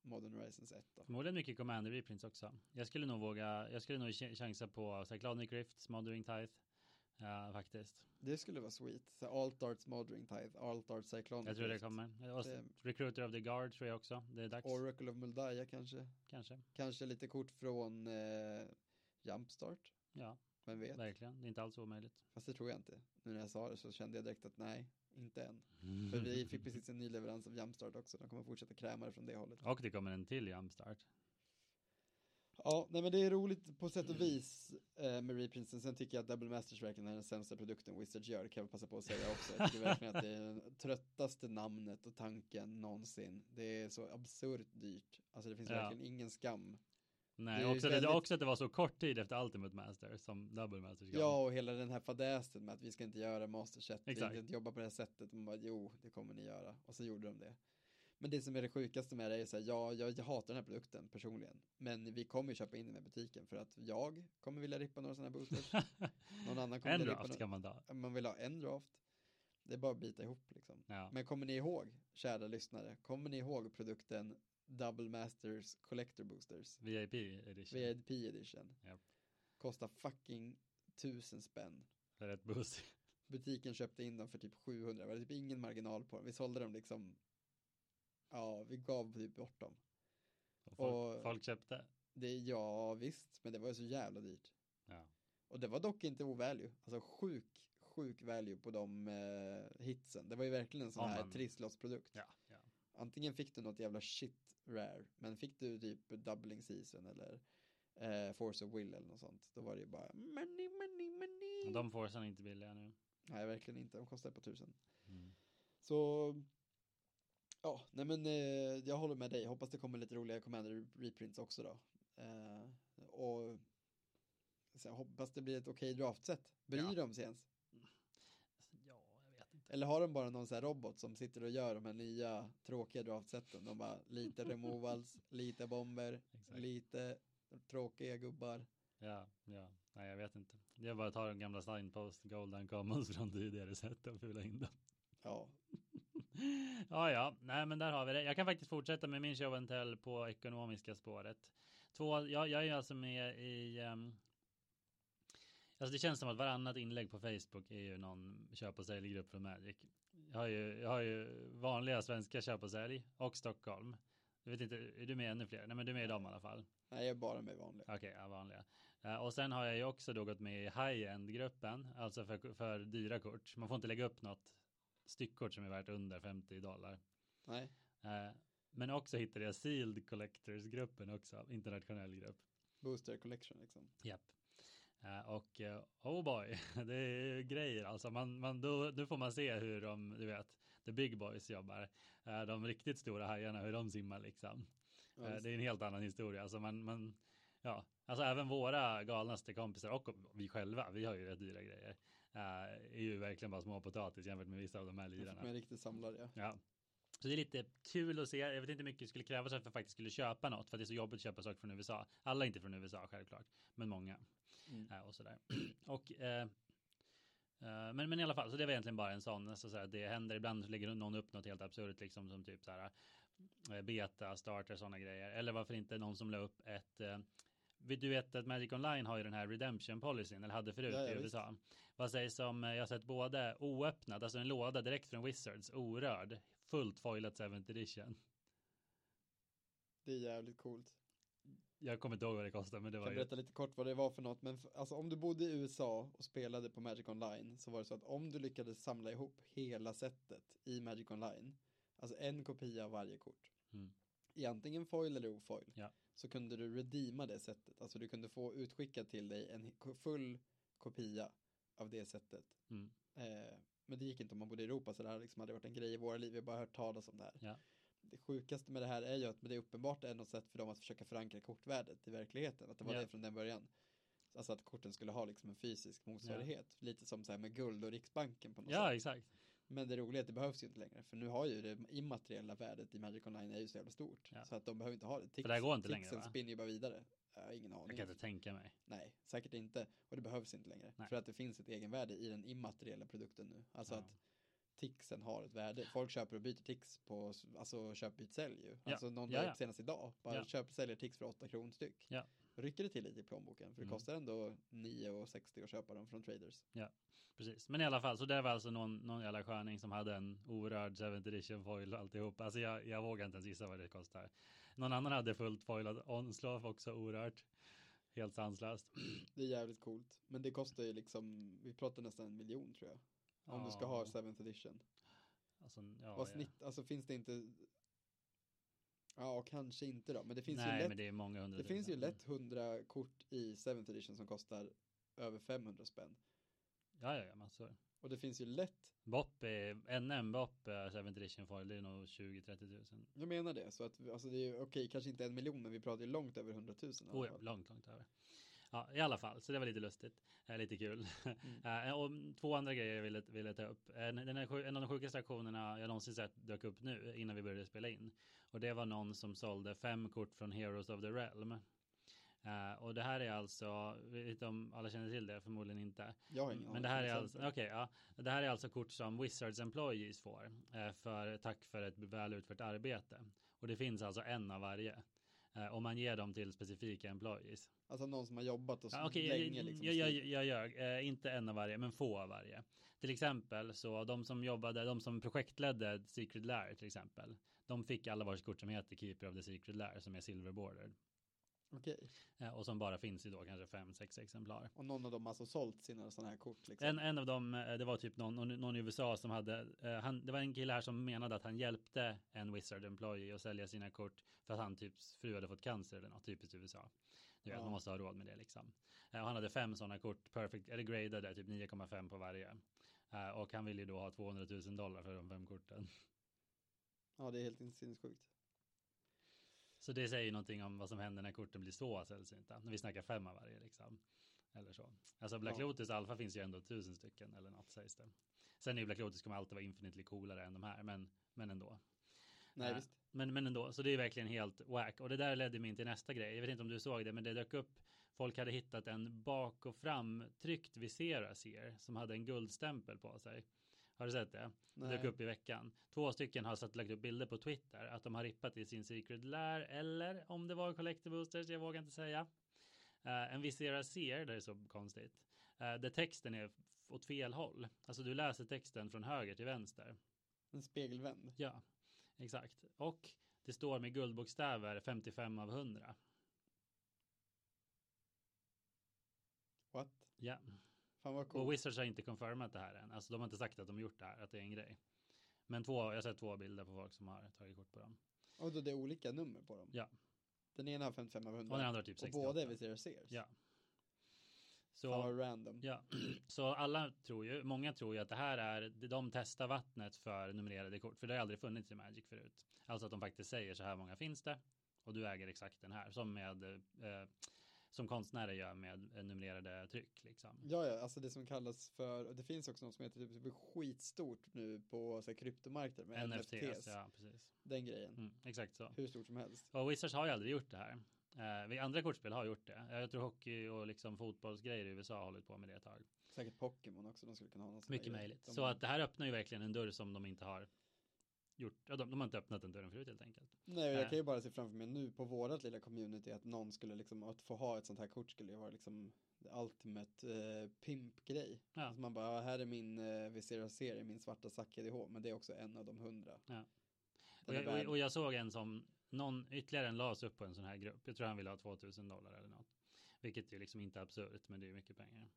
Modern Horizons 1. Då. förmodligen mycket Commander reprints också. Jag skulle nog våga, jag skulle nog ch- chansa på så här, Cloudnic Rift, Smothering Tithe, Ja, faktiskt. Det skulle vara sweet. Så Alt Arts Mothering Tithe, Alt Arts Cyclone. Jag tror det kommer. Och Det- Recruiter of the Guard tror jag också. Det är dags. Oracle of Muldaya kanske. Kanske. Kanske lite kort från eh, Jumpstart. Ja, Vem vet? verkligen. Det är inte alls omöjligt. Fast det tror jag inte. Nu när jag sa det så kände jag direkt att nej, inte än. För vi fick precis en ny leverans av Jumpstart också. De kommer fortsätta kräma det från det hållet. Och det kommer en till Jumpstart. Ja, nej men det är roligt på sätt och vis eh, med reprinsen. Sen tycker jag att Double Masters verkligen är den sämsta produkten Wizards gör. Det kan jag passa på att säga också. Jag tycker verkligen att det är det tröttaste namnet och tanken någonsin. Det är så absurt dyrt. Alltså det finns Ja. verkligen ingen skam. Nej, Det också, det, väldigt- också att det var så kort tid efter Ultimate Master som Double Master ska. Ja, och hela den här fadäsen med att vi ska inte göra masterset, vi ska inte jobba på det här sättet. Man bara, jo, det kommer ni göra. Och så gjorde de det. Men det som är det sjukaste med det är så här, ja, jag, jag hatar den här produkten personligen. Men vi kommer ju köpa in den i butiken för att jag kommer vilja rippa några sådana här boosters. Någon annan kommer en vilja rippa draft kan man ta. Man vill ha en draft. Det är bara att bita ihop liksom. Ja. Men kommer ni ihåg, kära lyssnare, kommer ni ihåg produkten Double Masters Collector Boosters? VIP edition. VIP edition. Japp. Kostar fucking tusen spänn. För ett boost. Butiken köpte in dem för typ 700, det var typ ingen marginal på dem. Vi sålde dem liksom, ja, vi gav typ bort dem. Och folk, Och- folk köpte. Det, ja, visst, men det var ju så jävla dyrt. Ja. Och det var dock inte ovalue, alltså sjuk, sjuk value på de eh, hitsen. Det var ju verkligen en sån Ja, här men- trisslotsprodukt. Ja, ja. Antingen fick du något jävla shit rare, men fick du typ doubling season eller eh, force of will eller något sånt, då var det ju bara money, money, money. De forsen är inte billiga nu. Nej, verkligen inte, de kostar på tusen. Mm. Så ja, nej men eh, jag håller med dig. Hoppas det kommer lite roliga Commander reprints också då. Eh, och sen hoppas det blir ett okej draftset. Bryr Ja. de sig ens? Ja, jag vet inte. Eller har de bara någon sån här robot som sitter och gör de här nya tråkiga draftseten? De bara lite removals, lite bomber, Exakt. lite tråkiga gubbar. Ja, ja. Nej, jag vet inte. Jag bara tar de gamla signpost golden commons från tidigare sätt och fylla in dem. Ja, Ja, ja, nej, men där har vi det. Jag kan faktiskt fortsätta med min show and tell på ekonomiska spåret. Två, jag, jag är alltså med i, ehm, alltså det känns som att varannat inlägg på Facebook är ju någon köp och säljgrupp från Magic. Jag har ju, jag har ju vanliga svenska köp och sälj och Stockholm. Jag vet inte, är du med ännu fler? Nej, men du är med i dem i alla fall. nej, jag är bara med vanliga. Okej, ja, vanliga. Eh, och sen har jag ju också då gått med i high-end-gruppen, alltså för, för dyra kort. Man får inte lägga upp något styckkort som är värt under 50 dollar. Nej, Eh, men också hittade jag Sealed Collectors-gruppen också, internationell grupp. booster collection liksom. Japp. Eh, och eh, oh boy, det är grejer alltså. Man, man, då, då får man se hur de, du vet, the big boys jobbar. Eh, de riktigt stora hajarna, hur de simmar liksom. Ja, Eh. Det är en helt annan historia. Alltså man, man, ja, alltså även våra galnaste kompisar och vi själva, vi har ju rätt dyra grejer. eh, är ju verkligen bara små potatis jämfört med vissa av de här lirarna. med en riktig samlare, ja. Ja. Så det är lite kul att se. Jag vet inte hur mycket det skulle krävas för att jag faktiskt skulle köpa något. För att det är så jobbigt att köpa saker från USA. Alla är inte från USA självklart. Men många. Mm. Eh, och sådär. och eh, eh, men, men i alla fall, så det var egentligen bara en sån. Så här, det händer ibland så lägger någon upp något helt absurt. Liksom som typ så här. eh, Beta, starter, sådana grejer. Eller varför inte någon som la upp ett eh, du vet att Magic Online har ju den här redemption policyn, eller hade förut Ja, i visst. USA. Vad sägs om, jag har sett både oöppnad, alltså en låda direkt från Wizards, orörd, fullt foilat 7th edition. Det är jävligt coolt. Jag kommer inte ihåg vad det kostar, men det Jag var kan ju... berätta lite kort vad det var för något, men alltså om du bodde i USA och spelade på Magic Online så var det så att om du lyckades samla ihop hela sättet i Magic Online, alltså en kopia av varje kort, Mm. i antingen foil eller ofoil, Ja. så kunde du redeema det sättet, alltså du kunde få utskickat till dig en full kopia av det sättet. Mm. Eh, men det gick inte om man bodde i Europa, så det här liksom hade varit en grej i våra liv, vi har bara hört talas om det här. Ja. Det sjukaste med det här är ju att det är uppenbart är något sätt för dem att försöka förankra kortvärdet i verkligheten, att det var Ja. det från den början. Alltså att korten skulle ha liksom en fysisk motsvarighet, lite som så här med guld och Riksbanken på något Ja, sätt. exakt. Men det roliga är att det behövs ju inte längre, för nu har ju det immateriella värdet i Magic Online är ju så jävla stort, Ja. så att de behöver inte ha det. Tix, För det här går inte längre, va? spinner ju bara vidare. Jag har ingen aning. Jag kan inte tänka mig. Nej, säkert inte. Och det behövs inte längre. Nej. För att det finns ett egenvärde i den immateriella produkten nu. Alltså Ja. att tixen har ett värde. Folk köper och byter tix på, alltså köp, byt, sälj ju. Ja. Alltså någon Ja, la ja. upp senast idag, bara Ja. köper och säljer tix för 8 kronor styck. Ja. Rycker det till lite i plånboken, för det Mm. kostar ändå 9,60 att köpa dem från traders. Precis, men i alla fall, så det var alltså någon, någon jävla sköning som hade en orörd 7th edition foil alltihop. Alltså jag, jag vågar inte ens gissa vad det kostar. Någon annan hade fullt foilad onslov också orört. Helt sanslöst. Det är jävligt coolt. Men det kostar ju liksom, vi pratar nästan en miljon tror jag. Om du ska ha Ja. 7th edition. Alltså, ja, Vad ja. snitt, alltså finns det inte Ja, kanske inte då, men det finns Nej, ju lätt men det är många hundra Det finns ju lätt 100 kort i 7th edition som kostar över 500 spänn. Ja, ja, ja, massor. Och det finns ju lätt, Bopp är, NM Bopp, eh, 7th edition foil, det är nog 20-30 tusen. jag menar det, så att alltså det är okej, kanske inte en miljon, men vi pratar ju långt över 100 000 i alla Oh, ja, långt, långt över. Ja, i alla fall, så det var lite lustigt. Eh, lite kul. Mm. Eh, och två andra grejer jag ville, ville ta upp. En, den här, en av de sjukaste aktionerna jag någonsin sett dök upp nu innan vi började spela in. Och det var någon som sålde fem kort från Heroes of the Realm. Eh, och det här är alltså, vet om alla känner till det, förmodligen inte. Ingen Men det här är alltså, okej, ja. Det här är alltså kort som Wizards Employees får. Eh, för tack för ett väl utfört arbete. Och det finns alltså en av varje. Eh, och man ger dem till specifika employees. Alltså någon som har jobbat och så Ja, Okej, länge jag, liksom. jag, jag, jag. Eh, inte en av varje, men få av varje. Till exempel så de som jobbade, de som projektledde Secret Lair till exempel. De fick alla varsitt kort som heter Keeper of the Secret Lair som är silverbordered. Okej. Eh, och som bara finns i då kanske fem, sex exemplar. Och någon av dem har alltså sålt sina sådana här kort liksom. En, en av dem, eh, det var typ någon, någon, i USA som hade, eh, han, det var en kille här som menade att han hjälpte en Wizard Employee att sälja sina kort för att han typ fru hade fått cancer eller något, typiskt USA. Du vet, Ja. man måste ha råd med det liksom. Och han hade fem sådana kort, perfect, eller gradade, typ 9,5 på varje. Och han ville ju då ha 200 000 dollar för de fem korten. Ja, det är helt sinnessjukt. Så det säger ju någonting om vad som händer när korten blir så sällsynta. När vi snackar fem av varje liksom. Eller så. Alltså Black Ja. Lotus Alpha finns ju ändå tusen stycken eller något sägs det. Sen är ju Black Lotus kommer alltid vara infinitely coolare än de här, men, men ändå. Nej, Eh, visst. Men, men ändå, så det är verkligen helt whack. Och det där ledde mig in till nästa grej. Jag vet inte om du såg det, men det dök upp. Folk hade hittat en bak och fram tryckt Visera Seer som hade en guldstämpel på sig. Har du sett det? Det dök Nej. upp i veckan. Två stycken har satt lagt upp bilder på Twitter att de har rippat i sin Secret Lair eller om det var Collective Boosters, jag vågar inte säga. Eh, en Visera Seer, det är så konstigt. Uh, där texten är åt fel håll. Alltså du läser texten från höger till vänster. En spegelvänd. Ja, exakt. Och det står med guldbokstäver 55 av 100. What? Ja, Fan vad och coolt. Wizards har inte confirmat det här än. Alltså de har inte sagt att de gjort det här, att det är en grej. Men två, jag har sett två bilder på folk som har tagit kort på dem. Och då det är olika nummer på dem. Ja. Den ena har 55 av 100. Och den andra har typ och 68. båda är Visera Sears. Ja. Fan vad Så, random. ja. så alla tror ju, många tror ju att det här är, de testar vattnet för numrerade kort. För det har aldrig funnits i Magic förut. Alltså att de faktiskt säger så här många finns det. Och du äger exakt den här. Som med, eh, som konstnärer gör med eh, numrerade tryck liksom. Ja, ja, alltså det som kallas för, det finns också något som heter typ skitstort nu på så här, kryptomarknader med NFTs. NFTs, ja precis. Den grejen. Mm, exakt så. Hur stort som helst. Och Wizards har ju aldrig gjort det här. Eh, vi andra kortspel har gjort det. Jag tror hockey och liksom fotbollsgrejer i USA har hållit på med det ett tag. Säkert Pokémon också, de skulle kunna ha någon sån Mycket möjligt. Så att det här öppnar ju verkligen en dörr som de inte har gjort. Ja, de, de har inte öppnat den dörren förut helt enkelt. Nej, jag äh. kan ju bara se framför mig nu på vårat lilla community att någon skulle liksom, att få ha ett sånt här kort skulle ju vara liksom ultimate eh, pimp-grej. Ja. Alltså man bara, här är min eh, Visera serie, min svarta Sack EDH, men det är också en av de hundra. Ja. Och jag, och, och jag såg en som någon ytterligare en lades upp på en sån här grupp. Jag tror han ville ha 2000 dollar eller något. Vilket ju liksom inte är absurt, men det är mycket pengar.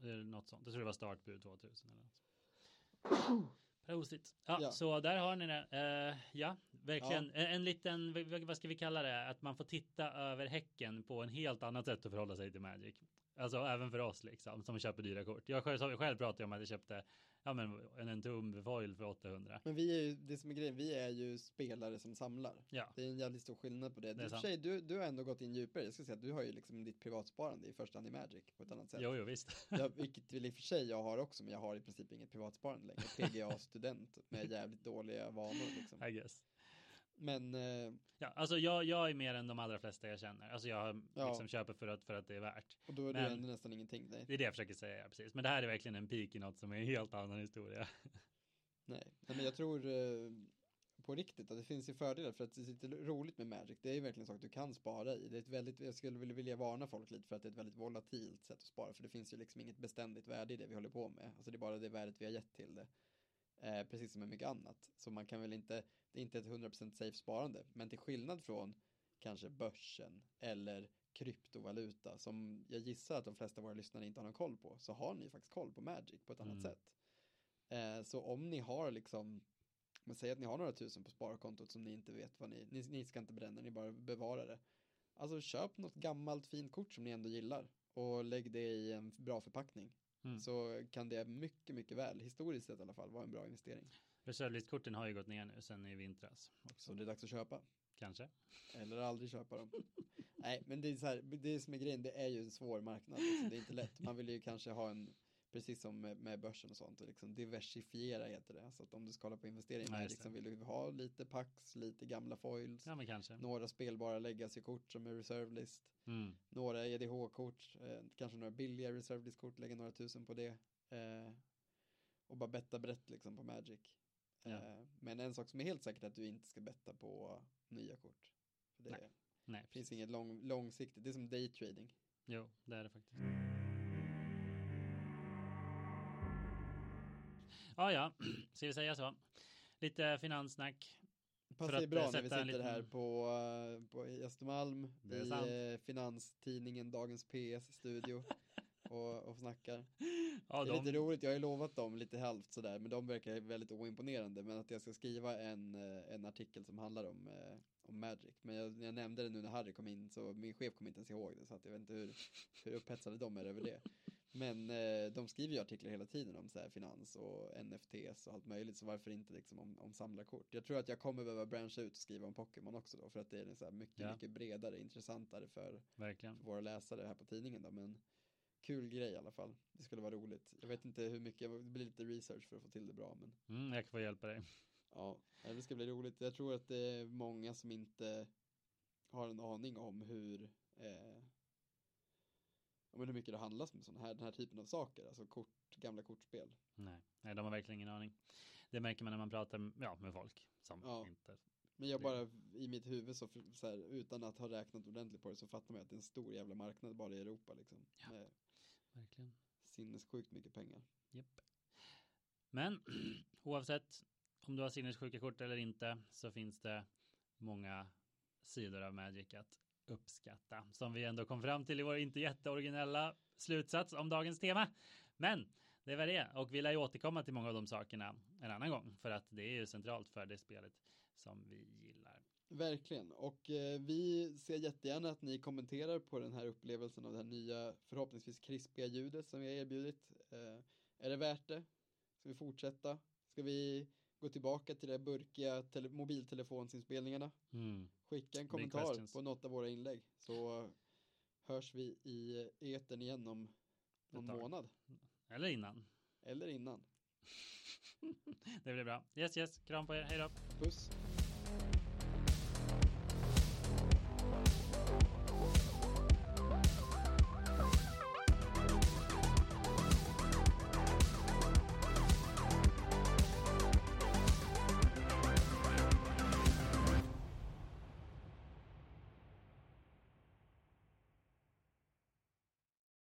Um, något sånt. Jag tror det var startbud 2000 eller något. Prosit. Ja, Ja. så där har ni det. Eh, ja, verkligen. En, en liten, vad ska vi kalla det? Att man får titta över häcken på en helt annat sätt att förhålla sig till Magic. Alltså även för oss liksom, som köper dyra kort. Jag själv, själv pratade om att jag köpte ja, men, en Entomb foil för 800. Men vi är ju, det som är grejen, vi är ju spelare som samlar. Ja, Det är en jävligt stor skillnad på det. Det och för sig, du, du har ändå gått in djupare. Jag ska säga att du har ju liksom ditt privatsparande i första hand i Magic på ett annat sätt. jo, jo, visst. Jag, vilket väl i och för sig jag har också, men jag har i princip inget privatsparande längre. PGA-student med jävligt dåliga vanor liksom. I guess. Men eh, Ja, alltså jag, jag är mer än de allra flesta jag känner. Alltså jag Ja. liksom köper för att, för att det är värt. och då är det Men- nästan ingenting. Nej. Det är det jag försöker säga, precis. Men det här är verkligen en peak i något som är en helt annan historia. Nej. Nej, men jag tror eh, på riktigt att det finns ju fördelar för att det är lite roligt med Magic. Det är ju verkligen så att du kan spara i. Det är ett väldigt, jag skulle vilja- vilja varna folk lite för att det är ett väldigt volatilt sätt att spara. För det finns ju liksom inget beständigt värde i det vi håller på med. Alltså det är bara det värdet vi har gett till det. Eh, precis som med mycket annat. Så man kan väl inte, det är inte ett 100% safe sparande. Men till skillnad från kanske börsen eller kryptovaluta som jag gissar att de flesta av våra lyssnare inte har någon koll på. Så har ni faktiskt koll på Magic på ett annat Mm. sätt. Eh, så om ni har liksom men säg att ni har några tusen på sparkontot som ni inte vet vad ni, ni, ni ska inte bränna, ni bara bevarar det. Alltså köp något gammalt fint kort som ni ändå gillar och lägg det i en bra förpackning. Mm. Så kan det mycket, mycket väl, historiskt sett i alla fall, vara en bra investering. Reservlistkorten har ju gått ner nu sen i vintras. Så det är dags att köpa. Kanske. Eller aldrig köpa dem. Nej, men det är så här, det som är grejen, det är ju en svår marknad. Liksom. Det är inte lätt. Man vill ju kanske ha en, precis som med, med börsen och sånt, och liksom diversifiera heter det. Så att om du ska hålla på investeringar, Ja, liksom vill du ha lite Pax, lite gamla foils, Ja, men kanske. några spelbara legacy-kort som är reserve list, Mm. några EDH-kort, eh, kanske några billiga reserve list-kort, lägga några tusen på det. Eh, och bara betta brett liksom på Magic. Ja. Eh, men en sak som är helt säkert är att du inte ska betta på nya kort. För det Nej. Nej, finns inget lång, långsiktigt, det är som daytrading. Jo, det är det faktiskt. Ja, ja, ska vi säga så? Lite finanssnack. Passar ju bra eh, när vi sitter en här liten- på, eh, på Östermalm Det är i sant. eh, finanstidningen Dagens PS studio och, och snackar. Ja, det är de, lite roligt, jag har ju lovat dem lite halvt sådär, men de verkar väldigt oimponerande. Men att jag ska skriva en, en artikel som handlar om, om Magic. Men jag, jag nämnde det nu när Harry kom in, så min chef kom inte ens ihåg det. Så att jag vet inte hur, hur upphetsade de är över det. Men eh, de skriver ju artiklar hela tiden om så här finans och NFTs och allt möjligt. Så varför inte liksom om, om samlarkort? Jag tror att jag kommer behöva branscha ut och skriva om Pokémon också då. För att det är så här mycket, Ja. mycket bredare, intressantare för, för våra läsare här på tidningen då, men kul grej i alla fall. Det skulle vara roligt. Jag vet inte hur mycket, det blir lite research för att få till det bra, men Mm, jag kan få hjälpa dig. ja, det ska bli roligt. Jag tror att det är många som inte har en aning om hur, eh, men hur mycket det handlas med sådana här, den här typen av saker, alltså kort, gamla kortspel. Nej, nej, de har verkligen ingen aning. Det märker man när man pratar ja, med folk som Ja. inte. Men jag bara, i mitt huvud så, så här, utan att ha räknat ordentligt på det så fattar man att det är en stor jävla marknad bara i Europa liksom. Ja. Med Verkligen. sinnessjukt mycket pengar. Japp. Men oavsett om du har sinnessjuka kort eller inte så finns det många sidor av Magic att uppskatta som vi ändå kom fram till i vår inte jätteoriginella slutsats om dagens tema. Men det var det och vi lär ju återkomma till många av de sakerna en annan gång för att det är ju centralt för det spelet som vi gillar. Verkligen, och eh, vi ser jättegärna att ni kommenterar på den här upplevelsen av det här nya, förhoppningsvis krispiga ljudet som vi har erbjudit. Eh, är det värt det? Ska vi fortsätta? Ska vi gå tillbaka till de här burkiga tele- mobiltelefonsinspelningarna? Mm. Skicka en kommentar på något av våra inlägg så hörs vi i etern igen om någon månad. Eller innan. Eller innan. Det blir bra. Yes, yes. Kram på er. Hej då. Puss!